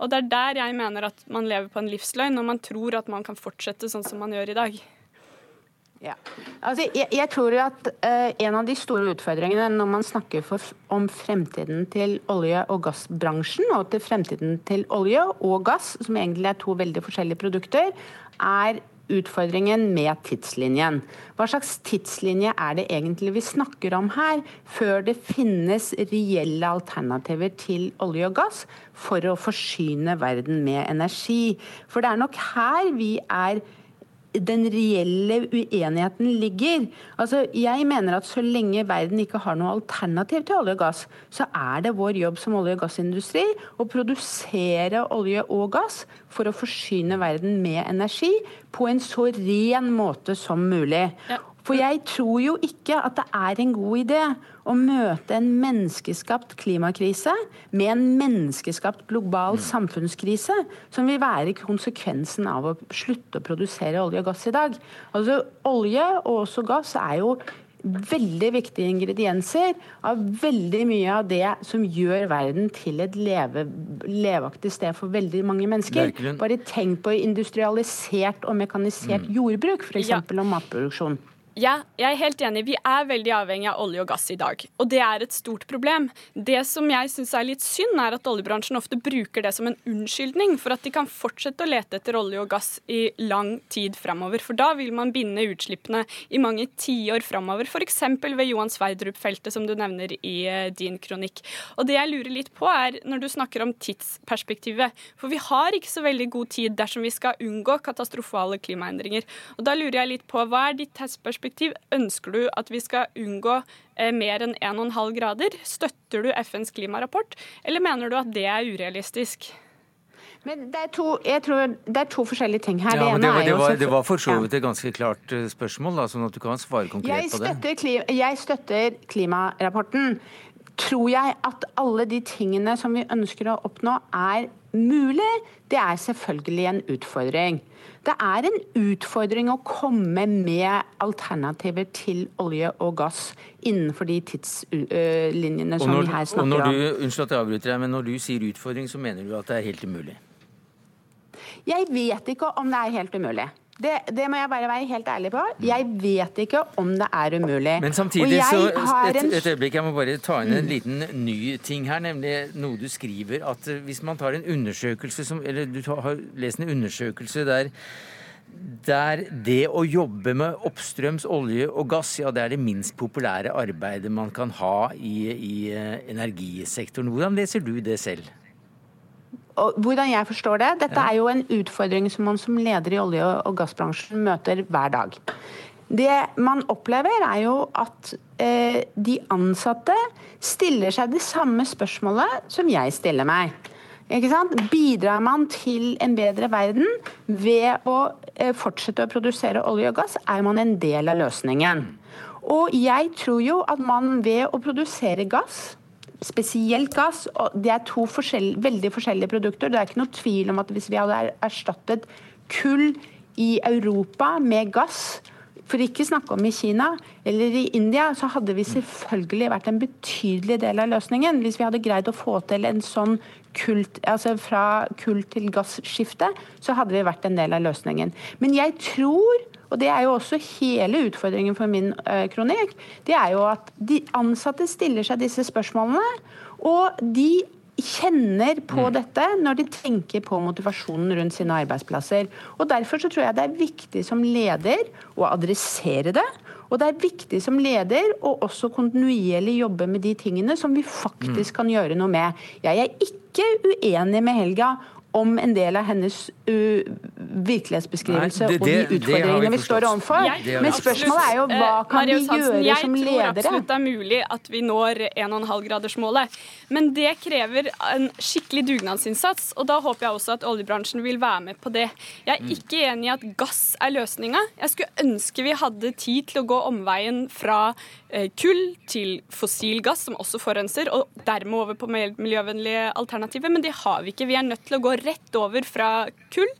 Og det er der jeg mener at man lever på en livsløgn, når man tror at man kan fortsette sånn som man gjør i dag. Ja. Altså, jeg, jeg, tror at eh, En av de store utfordringene når man snakker for, om fremtiden til olje- og gassbransjen, og til fremtiden til olje og gass, som egentlig er to veldig forskjellige produkter, er utfordringen med tidslinjen. Hva slags tidslinje er det egentlig vi snakker om her, før det finnes reelle alternativer til olje og gass for å forsyne verden med energi? For det er nok her vi er den reelle uenigheten ligger. Altså, jeg mener at så lenge verden ikke har noe alternativ til olje og gass, så er det vår jobb som olje- og gassindustri å produsere olje og gass for å forsyne verden med energi på en så ren måte som mulig. Ja. For jeg tror jo ikke at det er en god idé å møte en menneskeskapt klimakrise med en menneskeskapt global samfunnskrise, som vil være konsekvensen av å slutte å produsere olje og gass i dag. Altså, Olje og også gass er jo veldig viktige ingredienser av veldig mye av det som gjør verden til et leve, leveaktig sted for veldig mange mennesker. Virkelig. Bare tenk på industrialisert og mekanisert jordbruk, f.eks. Ja. og matproduksjon. Ja, jeg er helt enig. Vi er veldig avhengig av olje og gass i dag. Og det er et stort problem. Det som jeg syns er litt synd, er at oljebransjen ofte bruker det som en unnskyldning for at de kan fortsette å lete etter olje og gass i lang tid framover. For da vil man binde utslippene i mange tiår framover. F.eks. ved Johan Sverdrup-feltet, som du nevner i eh, din kronikk. Og det jeg lurer litt på, er når du snakker om tidsperspektivet. For vi har ikke så veldig god tid dersom vi skal unngå katastrofale klimaendringer. Og da lurer jeg litt på, hva er ditt tidsperspektiv? Ønsker du at vi skal unngå eh, mer enn 1,5 grader? Støtter du FNs klimarapport, eller mener du at det er urealistisk? Men det er to, jeg tror det er to forskjellige ting her. Ja, men det, ene var, det, var, det var for så vidt et ganske klart eh, spørsmål, da, sånn at du kan svare konkret Jeg på det. Klima, jeg støtter klimarapporten. Tror jeg at alle de tingene som vi ønsker å oppnå, er mulig? Det er selvfølgelig en utfordring. Det er en utfordring å komme med alternativer til olje og gass innenfor de tidslinjene som når, vi her og snakker når om. du, unnskyld at jeg avbryter deg, men når du sier utfordring, så mener du at det er helt umulig? Jeg vet ikke om det er helt umulig. Det, det må jeg bare være helt ærlig på. Jeg vet ikke om det er umulig. Men samtidig så et, et øyeblikk, jeg må bare ta inn en liten ny ting her, nemlig noe du skriver at eh, hvis man tar en undersøkelse som Eller du har lest en undersøkelse der der det å jobbe med oppstrøms olje og gass, ja, det er det minst populære arbeidet man kan ha i, i eh, energisektoren. Hvordan leser du det selv? Hvordan jeg forstår det, dette er jo en utfordring som man som leder i olje- og gassbransjen møter hver dag. Det man opplever, er jo at eh, de ansatte stiller seg det samme spørsmålet som jeg stiller meg. Bidrar man til en bedre verden ved å eh, fortsette å produsere olje og gass, er man en del av løsningen. Og jeg tror jo at man ved å produsere gass spesielt gass. og Det er to forskjell, veldig forskjellige produkter. Det er ikke noe tvil om at hvis vi hadde er- erstattet kull i Europa med gass, for ikke snakke om i Kina eller i India, så hadde vi selvfølgelig vært en betydelig del av løsningen. Hvis vi hadde greid å få til en sånn kult, altså fra kull til gasskifte, så hadde vi vært en del av løsningen. Men jeg tror og det er jo også hele utfordringen for min eh, kronikk. Det er jo at de ansatte stiller seg disse spørsmålene, og de kjenner på dette når de tenker på motivasjonen rundt sine arbeidsplasser. Og Derfor så tror jeg det er viktig som leder å adressere det. Og det er viktig som leder å også kontinuerlig jobbe med de tingene som vi faktisk kan gjøre noe med. Jeg er ikke uenig med Helga om en del av hennes uh, virkelighetsbeskrivelse Nei, det- det- og de utfordringene vi vi står overfor. Men spørsmålet er jo hva Eh, kan vi gjøre som Jeg tror absolutt det er mulig at vi når 1,5-gradersmålet. Men det krever en skikkelig dugnadsinnsats, og da håper jeg også at oljebransjen vil være med på det. Jeg er ikke enig i at gass er løsninga. Jeg skulle ønske vi hadde tid til å gå omveien fra kull til fossil gass, som også forurenser, og dermed over på miljøvennlige alternativer, men det har vi ikke. Vi er nødt til å gå rett over fra kull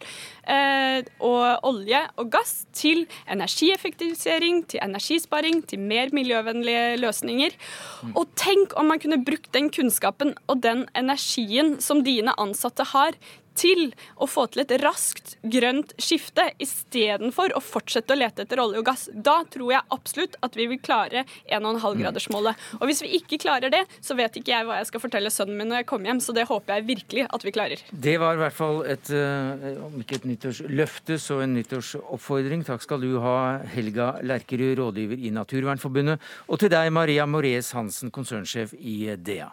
eh, og olje og gass til energieffektivisering, til energisparing, til mer miljøvennlige løsninger. Og tenk om man kunne brukt den kunnskapen og den energien som dine ansatte har, til å få til et raskt grønt skifte istedenfor å fortsette å lete etter olje og gass. Da tror jeg absolutt at vi vil klare 1,5-gradersmålet. Og hvis vi ikke klarer det, så vet ikke jeg hva jeg skal fortelle sønnen min når jeg kommer hjem, så det håper jeg virkelig at vi klarer. Det var i hvert fall et, eh, om ikke et nyttårsløfte, så en nyttårsoppfordring. Takk skal du ha, Helga Lerkerud, rådgiver i Naturvernforbundet, og til deg, Maria Moraes Hansen, konsernsjef i DEA.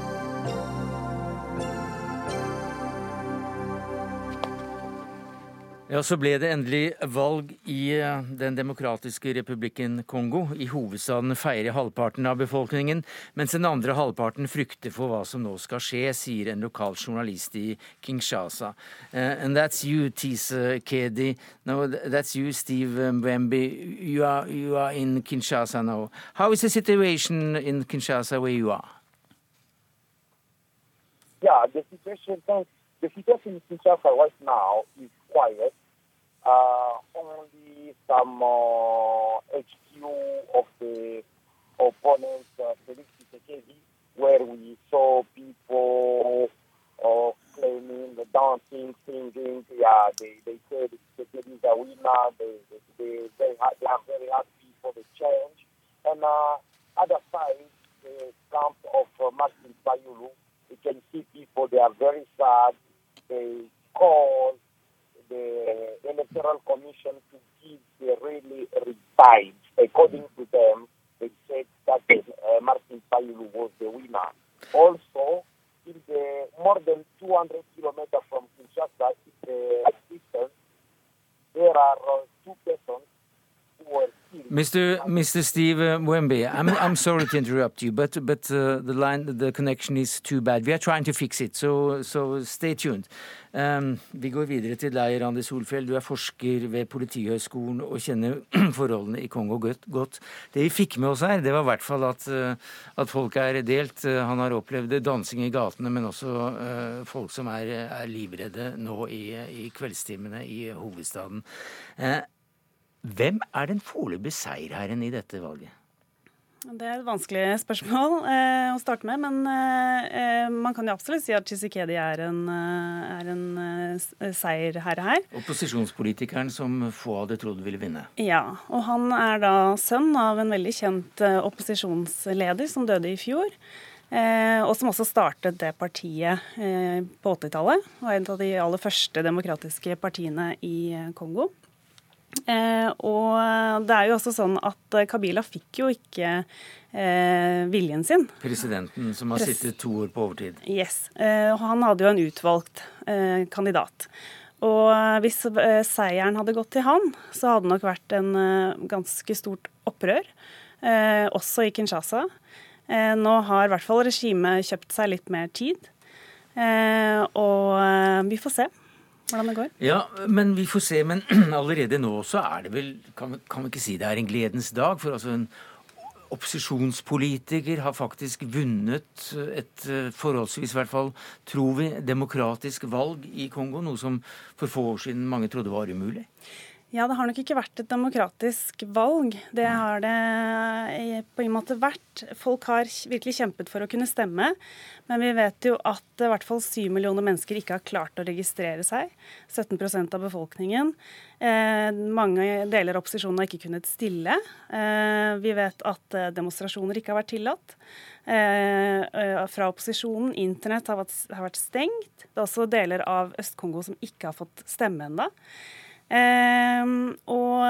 Ja, Så ble det endelig valg i eh, Den demokratiske republikken Kongo. I hovedstaden feirer halvparten av befolkningen, mens den andre halvparten frykter for hva som nå skal skje, sier en lokal journalist i Kinshasa. Uh, and that's you, Tise Kedi. No, that's you, Steve Mbembe. You are, you are in Kinshasa now. How is the situation in Kinshasa where you are? Yeah, the situation, the situation in Kinshasa right now is quiet. Uh, only some uh, HQ of the opponent, uh, Felix Tshisekedi, where we saw people uh, claiming, the dancing, singing. Yeah, they, they said Tshisekedi is a winner. They, they, they, they, they are very happy for the change. And uh, other side, the camp of uh, Martin Fayulu, you can see people, they are very sad. They call the Electoral Commission to give the really revived. According to them, they said that uh, Martin Fayulu was the winner. Also, in the more than 200 kilometers from Kinshasa, Mr. Mr. Steve Wemby, I'm, I'm sorry to interrupt you, but but uh, the line, the connection is too bad. We are trying to fix it, so so stay tuned. Um, vi går videre til deg, Randi Solfjell. Du er forsker ved Politihøgskolen og kjenner forholdene i Kongo godt. Det vi fikk med oss her, det var i hvert fall at, uh, at folk er delt. Uh, han har opplevd dansing i gatene, men også uh, folk som er, er livredde nå i, i kveldstimene i hovedstaden. Hvem er den foreløpige seierherren i dette valget? Det er et vanskelig spørsmål eh, å starte med. Men eh, man kan jo absolutt si at Chisikedi er en, er en eh, seierherre her. Opposisjonspolitikeren som få hadde trodd ville vinne. Ja, og han er da sønn av en veldig kjent eh, opposisjonsleder som døde i fjor. Eh, og som også startet det partiet eh, på 80-tallet. Og en av de aller første demokratiske partiene i Kongo. Eh, og det er jo også sånn at Kabila fikk jo ikke eh, viljen sin. Presidenten som har Pres sittet to år på overtid. Yes. Eh, han hadde jo en utvalgt eh, kandidat. Og hvis eh, seieren hadde gått til han, så hadde det nok vært en eh, ganske stort opprør. også i Kinshasa. nå har i hvert fall regimet kjøpt seg litt mer tid. og vi får se hvordan det går. Ja, men vi får se. Men allerede nå så er det vel Kan, kan vi ikke si det er en gledens dag? For altså en opposisjonspolitiker har faktisk vunnet et eh, forholdsvis, i hvert fall, tror vi, demokratisk valg i Kongo. Noe som for få år siden mange trodde var umulig. Ja, det har nok ikke vært et demokratisk valg. Det har det på en måte vært. Folk har virkelig kjempet for å kunne stemme. Men vi vet jo at i hvert fall syv millioner mennesker ikke har klart å registrere seg. 17% av befolkningen. Eh, mange deler av opposisjonen har ikke kunnet stille. Eh, vi vet at eh, demonstrasjoner ikke har vært tillatt. Eh, eh, fra opposisjonen. Internett har vært, har vært stengt. Det er også deler av Øst-Kongo som ikke har fått stemme ennå. Um, og,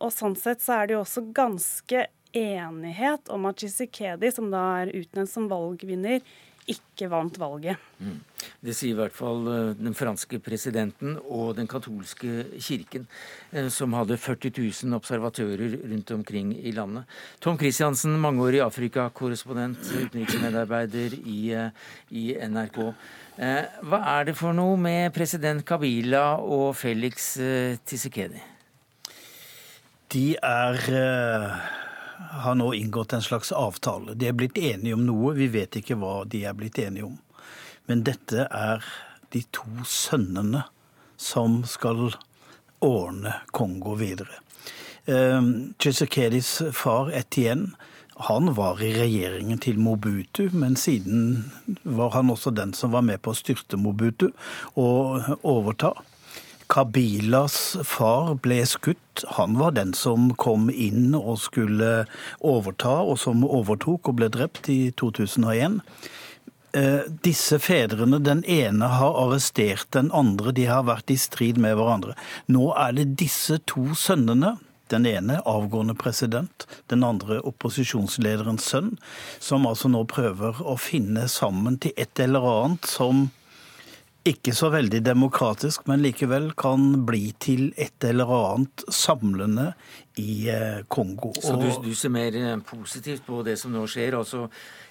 og, sånn sett så er det jo også ganske enighet om at Chisikedi, som da er utnevnt som valgvinner, ikke vant valget. Mm. Det sier i hvert fall eh, den franske presidenten og den katolske kirken, eh, som hadde 40 000 observatører rundt omkring i landet. Tom Christiansen, mangeårig Afrika-korrespondent, utenriksmedarbeider i, eh, i NRK. Hva er det for noe med president Kabila og Felix Tshisekedi? De er har nå inngått en slags avtale. De er blitt enige om noe, vi vet ikke hva de er blitt enige om. Men dette er de to sønnene som skal ordne Kongo videre. Chisekedis far Etienne han var i regjeringen til Mobutu, men siden var han også den som var med på å styrte Mobutu og overta. Kabilas far ble skutt. Han var den som kom inn og skulle overta, og som overtok og ble drept i 2001. Eh, disse fedrene, den ene har arrestert den andre, de har vært i strid med hverandre. Nå er det disse to sønnene, den ene avgående president, den andre opposisjonslederens sønn, som altså nå prøver å finne sammen til et eller annet som ikke så veldig demokratisk, men likevel kan bli til et eller annet samlende i eh, Kongo. Så du, du ser mer eh, positivt på det som nå skjer? Altså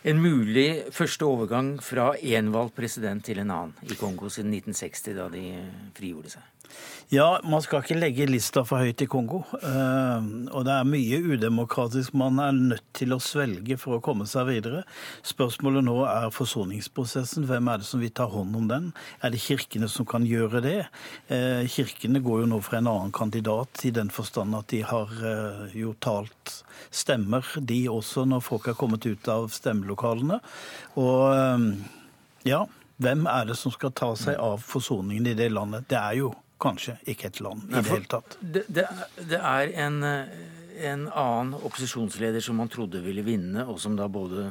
en mulig første overgang fra én valgt president til en annen i Kongo siden 1960, da de frigjorde seg? Ja, man skal ikke legge lista for høyt i Kongo. Eh, og det er mye udemokratisk man er nødt til å svelge for å komme seg videre. Spørsmålet nå er forsoningsprosessen. Hvem er det som vil ta hånd om den? Er det kirkene som kan gjøre det? Eh, kirkene går jo nå for en annen kandidat, i den forstand at de har eh, jo talt stemmer, de også, når folk er kommet ut av stemmelokalene. Og ja, hvem er det som skal ta seg av forsoningen i det landet? Det er jo kanskje ikke et land i det hele tatt. Det, det, det er en, en, annen opposisjonsleder som man trodde ville vinne, og som da både,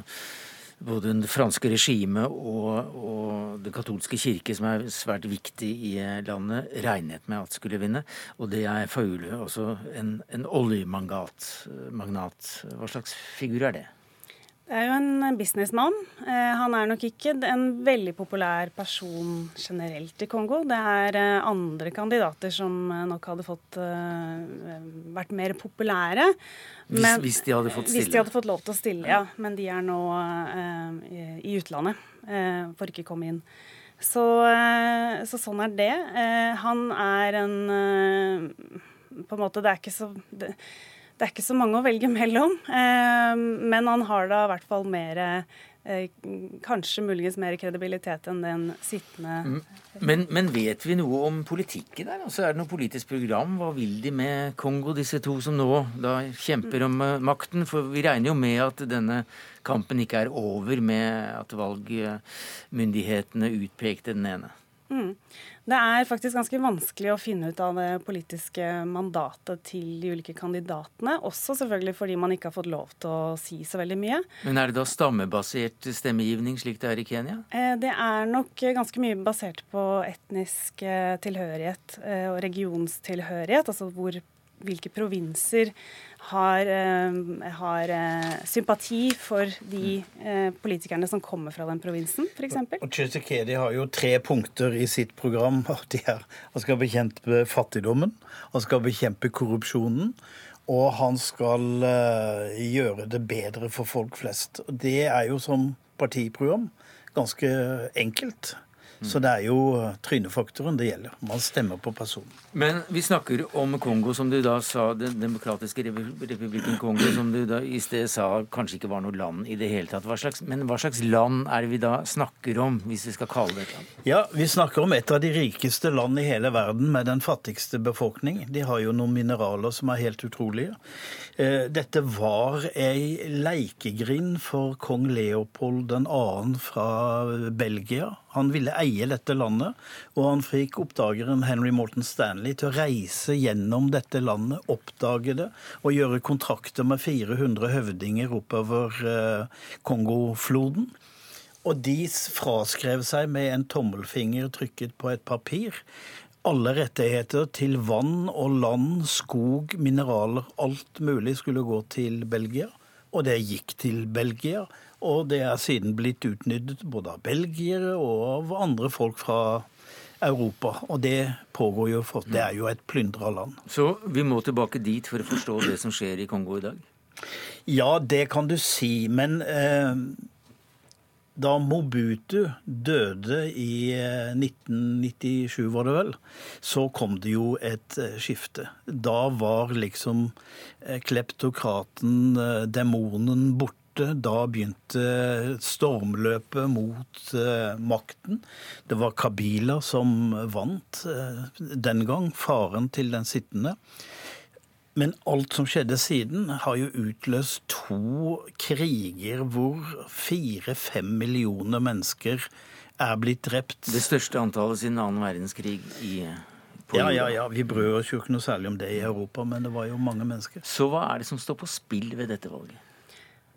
både det franske regimet og, og den katolske kirke, som er svært viktig i landet, regnet med at skulle vinne. Og det er Faule, også en, en oljemagnat. Hva slags figur er det? Det er jo en businessmann. Eh, han er nok ikke en veldig populær person generelt i Kongo. Det er eh, andre kandidater som eh, nok hadde fått vært mer populære. Men, hvis, de hadde fått stille? Hvis de hadde fått lov til å stille, ja. Men de er nå i utlandet. får ikke komme inn. Så, så, sånn er det. han er en På en måte, det er ikke så det, det er ikke så mange å velge mellom. Eh, men han har da i hvert fall mer eh, Kanskje muligens mer kredibilitet enn den sittende mm. men, men, vet vi noe om politikken der? Altså, er det noe politisk program? Hva vil de med Kongo, disse to som nå da kjemper om eh, makten? For vi regner jo med at denne kampen ikke er over med at valgmyndighetene utpekte den ene. Mm. Det er faktisk ganske vanskelig å finne ut av det politiske mandatet til de ulike kandidatene. Også selvfølgelig fordi man ikke har fått lov til å si så veldig mye. Men er det da stammebasert stemmegivning, slik det er i Kenya? Eh, det er nok ganske mye basert på etnisk eh, tilhørighet eh, og regionstilhørighet. Altså hvor, hvilke provinser har, eh, har eh, sympati for de eh, politikerne som kommer fra den provinsen, f.eks. Tshisekedi har jo tre punkter i sitt program. Er, han skal bekjempe fattigdommen, han skal bekjempe korrupsjonen, og han skal gjøre det bedre for folk flest. Det er jo som partiprogram ganske enkelt. Så det er jo eh, trynefaktoren det gjelder. Man stemmer på personen. Men vi snakker om Kongo, som du da sa, Den demokratiske republikken Kongo, som du da i sted sa kanskje ikke var noe land i det hele tatt. Hva slags, men hva slags land er det vi da snakker om, hvis vi skal kalle det et land? Ja, vi snakker om et av de rikeste land i hele verden med den fattigste befolkning. De har jo noen mineraler som er helt utrolige. Eh, dette var ei leikegrind for kong Leopold 2. fra Belgia. Han ville eie dette landet, og han fikk oppdageren Henry Morton Stanley til å reise gjennom dette landet, oppdage det og gjøre kontrakter med 400 høvdinger oppover eh, Kongofloden. Og de fraskrev seg med en tommelfinger trykket på et papir alle rettigheter til vann og land, skog, mineraler, alt mulig skulle gå til Belgia. Og det gikk til Belgia. Og det er siden blitt utnyttet både av belgiere og av andre folk fra Europa. Og det pågår jo for Det er jo et plyndra land. Så vi må tilbake dit for å forstå det som skjer i Kongo i dag? Ja, det kan du si. Men eh, da Mobutu døde i 1997, eh, var det vel, så kom det jo et eh, skifte. Da var liksom eh, kleptokraten, demonen, borte. Da begynte stormløpet mot makten. Det var Kabila som vant den gang, faren til den sittende. Men alt som skjedde siden, har jo utløst to kriger hvor fire-fem millioner mennesker er blitt drept. Det største antallet siden annen verdenskrig i ja, ja, ja. Vi brød oss jo ikke noe særlig om det i Europa, men det var jo mange mennesker. Så hva er det som står på spill ved dette valget?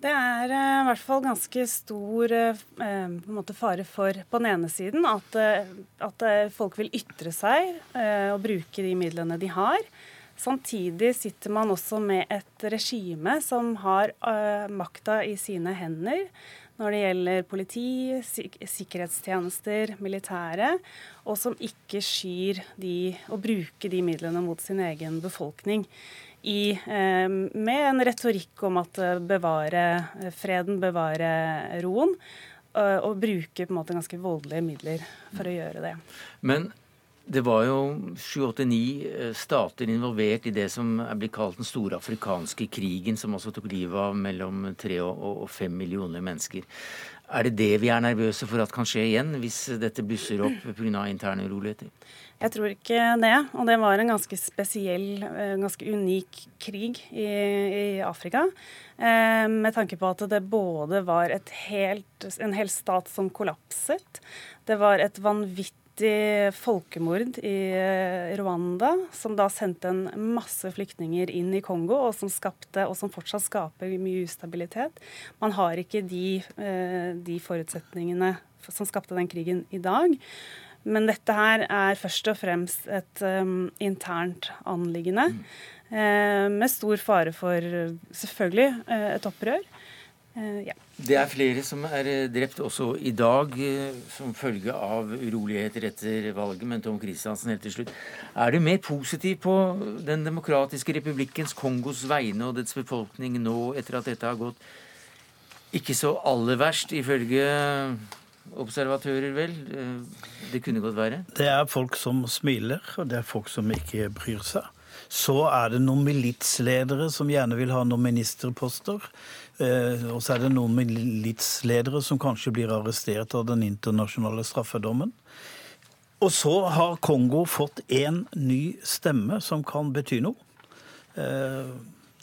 Det er uh, i hvert fall ganske stor uh, fare for på den ene siden at, uh, at folk vil ytre seg og bruke de midlene de har. Samtidig sitter man også med et regime som har makta i sine hender. når det gjelder politi, sik sikkerhetstjenester, militære, og som ikke skyr de, å bruke de midlene mot sin egen befolkning. I, eh, med en retorikk om at eh, bevare freden, bevare roen, Og, og bruke på en måte ganske voldelige midler for å gjøre det. Men det var jo sju-åtte-ni eh, stater involvert i det som er blitt kalt den store afrikanske krigen, som også tok livet av mellom tre og fem millioner mennesker. Er det det vi er nervøse for at kan skje igjen, hvis dette blusser opp pga. interne uroligheter? Jeg tror ikke det. Og det var en ganske spesiell, eh, ganske unik krig i, i Afrika. Eh, med tanke på at det både var helt, en hel stat som kollapset, det var et vanvittig vanvittig folkemord i eh, Rwanda, som da sendte en masse flyktninger inn i Kongo, og som skapte, og som fortsatt skaper mye ustabilitet. Man har ikke de, eh, de forutsetningene som skapte den krigen i dag. Men dette her er først og fremst et um, internt anliggende. Mm. Eh, med stor fare for selvfølgelig eh, et opprør. Eh, ja. Det er flere som er eh, drept også i dag eh, som følge av uroligheter etter valget. Men Tom Christiansen, helt til slutt. Er du mer positiv på Den demokratiske republikkens Kongos vegne og dets befolkning nå etter at dette har gått ikke så aller verst, ifølge observatører, vel? Det kunne godt være? Det er folk som smiler, og det er folk som ikke bryr seg. Så er det noen militsledere som gjerne vil ha noen ministerposter. Eh, og så er det noen militsledere som kanskje blir arrestert av den internasjonale straffedommen. Og så har Kongo fått én ny stemme som kan bety noe. Eh,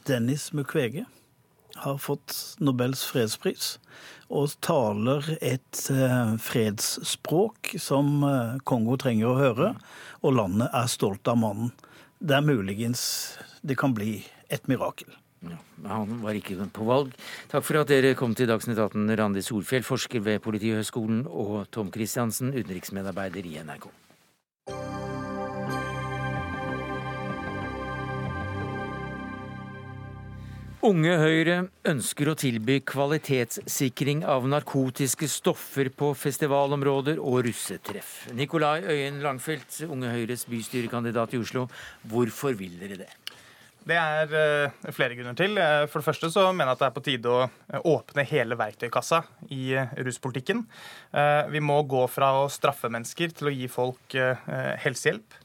Dennis Mukwege har fått Nobels fredspris og taler et eh, fredsspråk som Kongo trenger å høre. Og landet er stolt av mannen. Det er muligens det kan bli et mirakel. Ja, han var ikke på valg. Takk for at dere kom til Dagsnytt 18, Randi Solfjell, forsker ved Politihøgskolen, og Tom Christiansen, utenriksmedarbeider i NRK. Unge Høyre ønsker å tilby kvalitetssikring av narkotiske stoffer på festivalområder og russetreff. Nikolai Øyen Langfelt, Unge Høyres bystyrekandidat i Oslo, hvorfor vil dere det? Det er uh, flere grunner til. Uh, for det første så mener jeg at det er på tide å uh, åpne hele verktøykassa i ruspolitikken. vi må gå fra å straffe mennesker til å gi folk helsehjelp.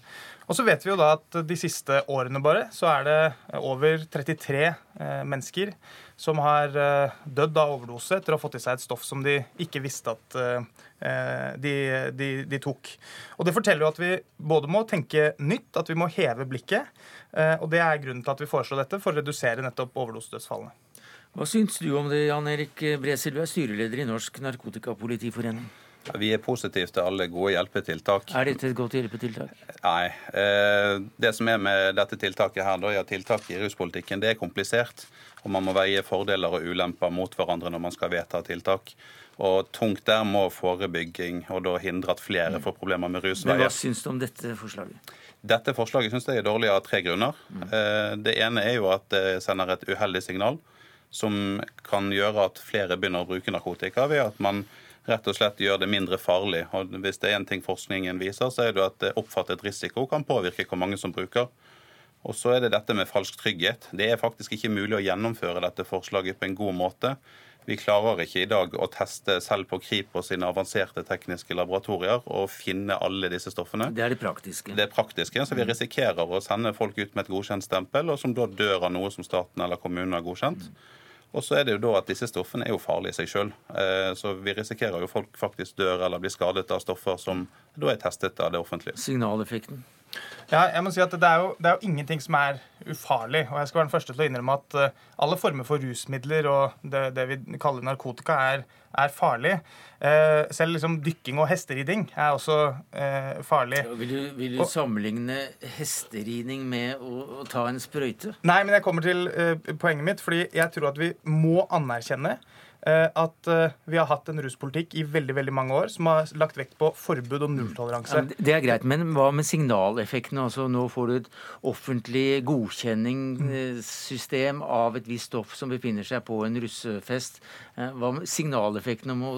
Og så vet vi jo da at de siste årene bare så er det over 33 mennesker som har dødd av overdose etter å ha fått i seg et stoff som de ikke visste at de, de, de tok. Og det forteller jo at vi både må tenke nytt, at vi må heve blikket. Eh, og Det er grunnen til at vi foreslår dette, for å redusere nettopp overdosedødsfallene. Hva syns du om det, Jan Erik Bresil, du er styreleder i Norsk Narkotikapolitiforening? Vi er positive til alle gode hjelpetiltak. Er dette et godt hjelpetiltak? Nei. Eh, det som er med dette tiltaket her, da, ja, tiltak i ruspolitikken, det er komplisert. Og man må veie fordeler og ulemper mot hverandre når man skal vedta tiltak. Og tungt der må forebygging og da hindre at flere får problemer med rusveier. Men Hva syns du om dette forslaget? Dette forslaget synes jeg er dårlig av tre grunner. Mm. Det ene er jo at det sender et uheldig signal som kan gjøre at flere begynner å bruke narkotika ved at man rett og slett gjør det mindre farlig. Og Hvis det er en ting forskningen viser, så er det at oppfattet risiko kan påvirke hvor mange som bruker. Og så er det dette med falsk trygghet. Det er faktisk ikke mulig å gjennomføre dette forslaget på en god måte vi klarer ikke i dag å teste selv på Kripos sine avanserte tekniske laboratorier og finne alle disse stoffene. Det er det praktiske. Det er praktiske, Så vi risikerer å sende folk ut med et godkjent stempel, og som da dør av noe som staten eller kommunen har godkjent. Og så er det jo da at disse stoffene er jo farlige i seg sjøl. Eh, så vi risikerer jo folk faktisk dør eller blir skadet av stoffer som da er testet av det offentlige. Signaleffekten? Ja, jeg må si at det er, jo, det er, jo, ingenting som er ufarlig. Og jeg skal være den første til å innrømme at uh, alle former for rusmidler og det, det vi kaller narkotika, er, er farlig. Eh, selv liksom dykking og hesteriding er også eh, farlig. Ja, vil, du, vil du og, sammenligne hesteriding med å, å, ta en sprøyte? Nei, men jeg kommer til poenget mitt. fordi jeg tror at vi må anerkjenne eh, at eh, vi har hatt en ruspolitikk i veldig veldig mange år som har lagt vekt på forbud og nulltoleranse. Ja, det er greit, men hva med signaleffekten? Altså, nå får du et offentlig godkjenningssystem av et visst stoff som befinner seg på en russefest. Eh, Hva med signaleffekten om å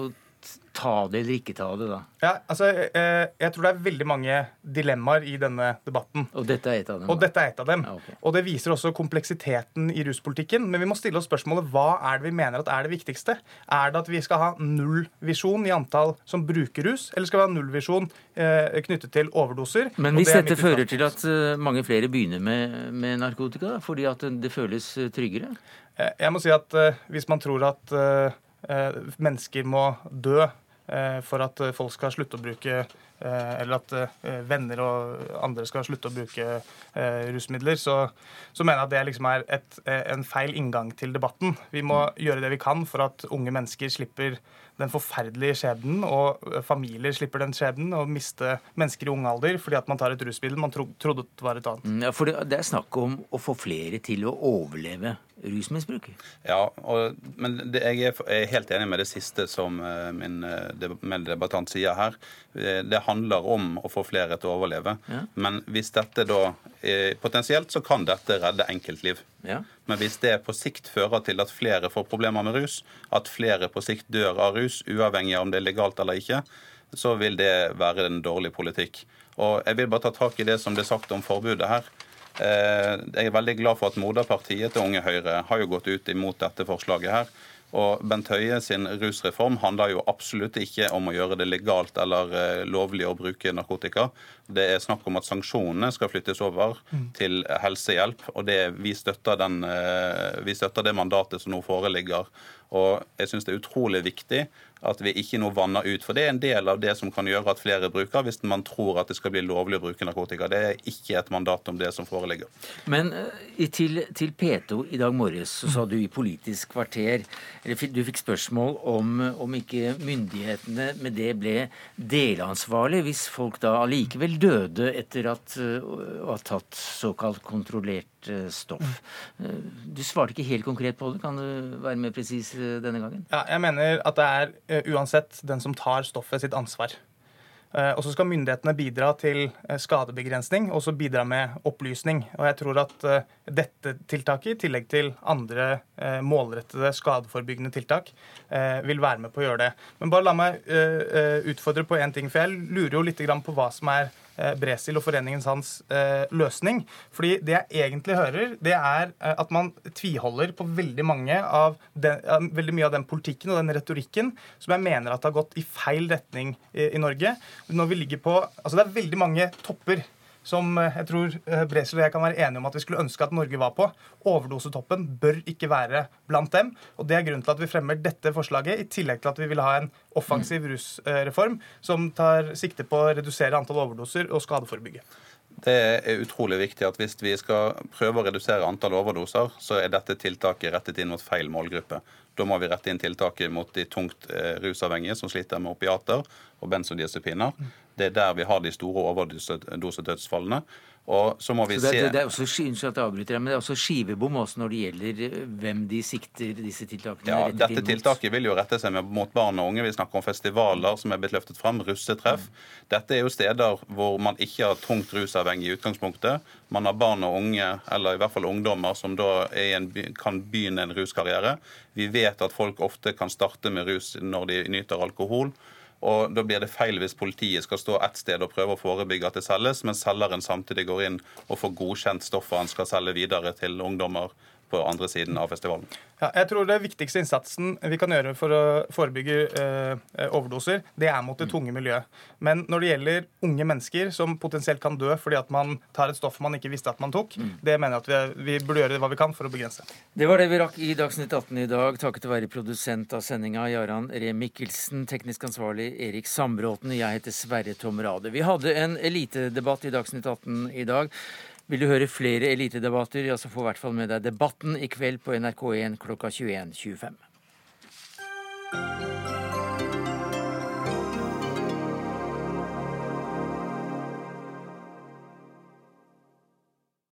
ta det eller ikke ta det, da? Ja, altså, eh, jeg tror det er veldig mange dilemmaer i denne debatten. Og dette er et av dem? Og dette er et av dem. Ja, okay. Og det viser også kompleksiteten i ruspolitikken. Men vi må stille oss spørsmålet hva er det vi mener at er det viktigste? Er det at vi skal ha nullvisjon i antall som bruker rus, eller skal vi ha nullvisjon eh, knyttet til overdoser? Men hvis det dette fører til at eh, mange flere begynner med, med narkotika, fordi at det føles eh, tryggere? Eh, Jeg må si at eh, hvis man tror at mennesker må dø eh, for at eh, folk skal slutte å bruke eh, eller at eh, venner og andre skal slutte å bruke eh, rusmidler, så, så mener jeg at det liksom er et, eh, en feil inngang til debatten. Vi må gjøre det vi kan for at unge mennesker slipper den forferdelige skjebnen, og eh, familier slipper den skjebnen, og miste mennesker i ung alder fordi at man tar et rusmiddel man tro, trodde var et annet. Mm, Ja, for det, det er snakk om å få flere til å overleve rusmisbruk. Ja, og, men det, jeg er, helt enig med det siste som eh, min eh, meddebattant sier her. Eh, Det handler om å få flere til å overleve. Ja. Men hvis dette da Potensielt så kan dette redde enkeltliv. Ja. Men hvis det på sikt fører til at flere får problemer med rus, at flere på sikt dør av rus, uavhengig av om det er legalt eller ikke, så vil det være en dårlig politikk. Og jeg vil bare ta tak i det som ble sagt om forbudet her. Eh, Jeg er veldig glad for at moderpartiet til Unge Høyre har jo gått ut imot dette forslaget her. Og Bent Høie sin rusreform handler jo absolutt ikke om å gjøre det legalt eller eh, lovlig å bruke narkotika. Det er snakk om at sanksjonene skal flyttes over til helsehjelp. og det, vi, støtter den, eh, vi støtter det mandatet som nå foreligger. Og jeg syns det er utrolig viktig at vi ikke nå vanner ut. For det er en del av det som kan gjøre at flere bruker, hvis man tror at det skal bli lovlig å bruke narkotika. Det er ikke et mandat om det som foreligger. Men eh, til, til P2 i dag morges så sa du i Politisk kvarter eller Du fikk spørsmål om, om ikke myndighetene med det ble delansvarlig hvis folk da allikevel døde etter at, eh, ha tatt såkalt kontrollert stoff. Eh, Du svarte ikke helt konkret på det. Kan du være mer presis eh, denne gangen? Ja, jeg mener at det er eh, uansett den som tar stoffet sitt ansvar. Eh, Og så skal myndighetene bidra til eh, skadebegrensning og så bidra med opplysning. Og jeg tror at eh, dette tiltaket, i tillegg til andre eh, målrettede skadeforebyggende tiltak, eh, vil være med på å gjøre det. Men bare la meg eh, eh, utfordre på én ting, for jeg lurer jo litt på hva som er eh, Bresil og foreningen hans eh, løsning. Fordi det jeg egentlig hører, det er eh, at man tviholder på veldig mange den, veldig mye av den politikken og den retorikken som jeg mener at har gått i feil retning i, i Norge. Når vi ligger på, altså Det er veldig mange topper som eh, jeg tror Bresel og jeg kan være enige om at vi skulle ønske at Norge var på. Overdosetoppen bør ikke være blant dem. og Det er grunnen til at vi fremmer dette forslaget, i tillegg til at vi vil ha en offensiv rusreform som tar sikte på å redusere antall overdoser og skadeforebygge. Det er utrolig viktig at hvis vi skal prøve å redusere antall overdoser, så er dette tiltaket rettet inn mot feil målgruppe. Da må vi rette inn tiltaket mot de tungt eh, rusavhengige som sliter med opiater og benzodiazepiner. Det er der vi har de store overdosedødsfallene. Og så må vi Så det, se det, det er også, unnskyld avbryter men det er også skivebom også når det gjelder eh, hvem de sikter disse tiltakene Ja, Dette tiltaket vil jo rette seg mot barn og unge. Vi snakker om festivaler som er blitt løftet fram, russetreff. Dette er jo steder hvor man ikke har tungt rusavhengig i utgangspunktet. Man har barn og unge, eller i hvert fall ungdommer, som da en, kan begynne en ruskarriere. Vi vet at folk ofte kan starte med rus når de nyter alkohol. Og Da blir det feil hvis politiet skal stå ett sted og prøve å forebygge at det selges, mens selgeren samtidig går inn og får godkjent stoffet han skal selge videre til ungdommer på andre siden av festivalen. Ja, jeg tror det viktigste innsatsen vi kan gjøre for å forebygge eh, overdoser, det er mot det tunge miljøet. Men når det gjelder unge mennesker som potensielt kan dø fordi at man tar et stoff man ikke visste at man tok, det mener jeg at vi, vi burde gjøre hva vi kan for å begrense. Det var det vi rakk i Dagsnytt 18 i dag. Takket være produsent av sendinga Jaran Ree Mikkelsen, teknisk ansvarlig Erik Sambråten, Jeg heter Sverre Tom Rade. Vi hadde en elitedebatt i Dagsnytt 18 i dag. Vil du høre flere elitedebatter, ja, så få i hvert fall med deg Debatten i kveld på NRK1 klokka 21.25.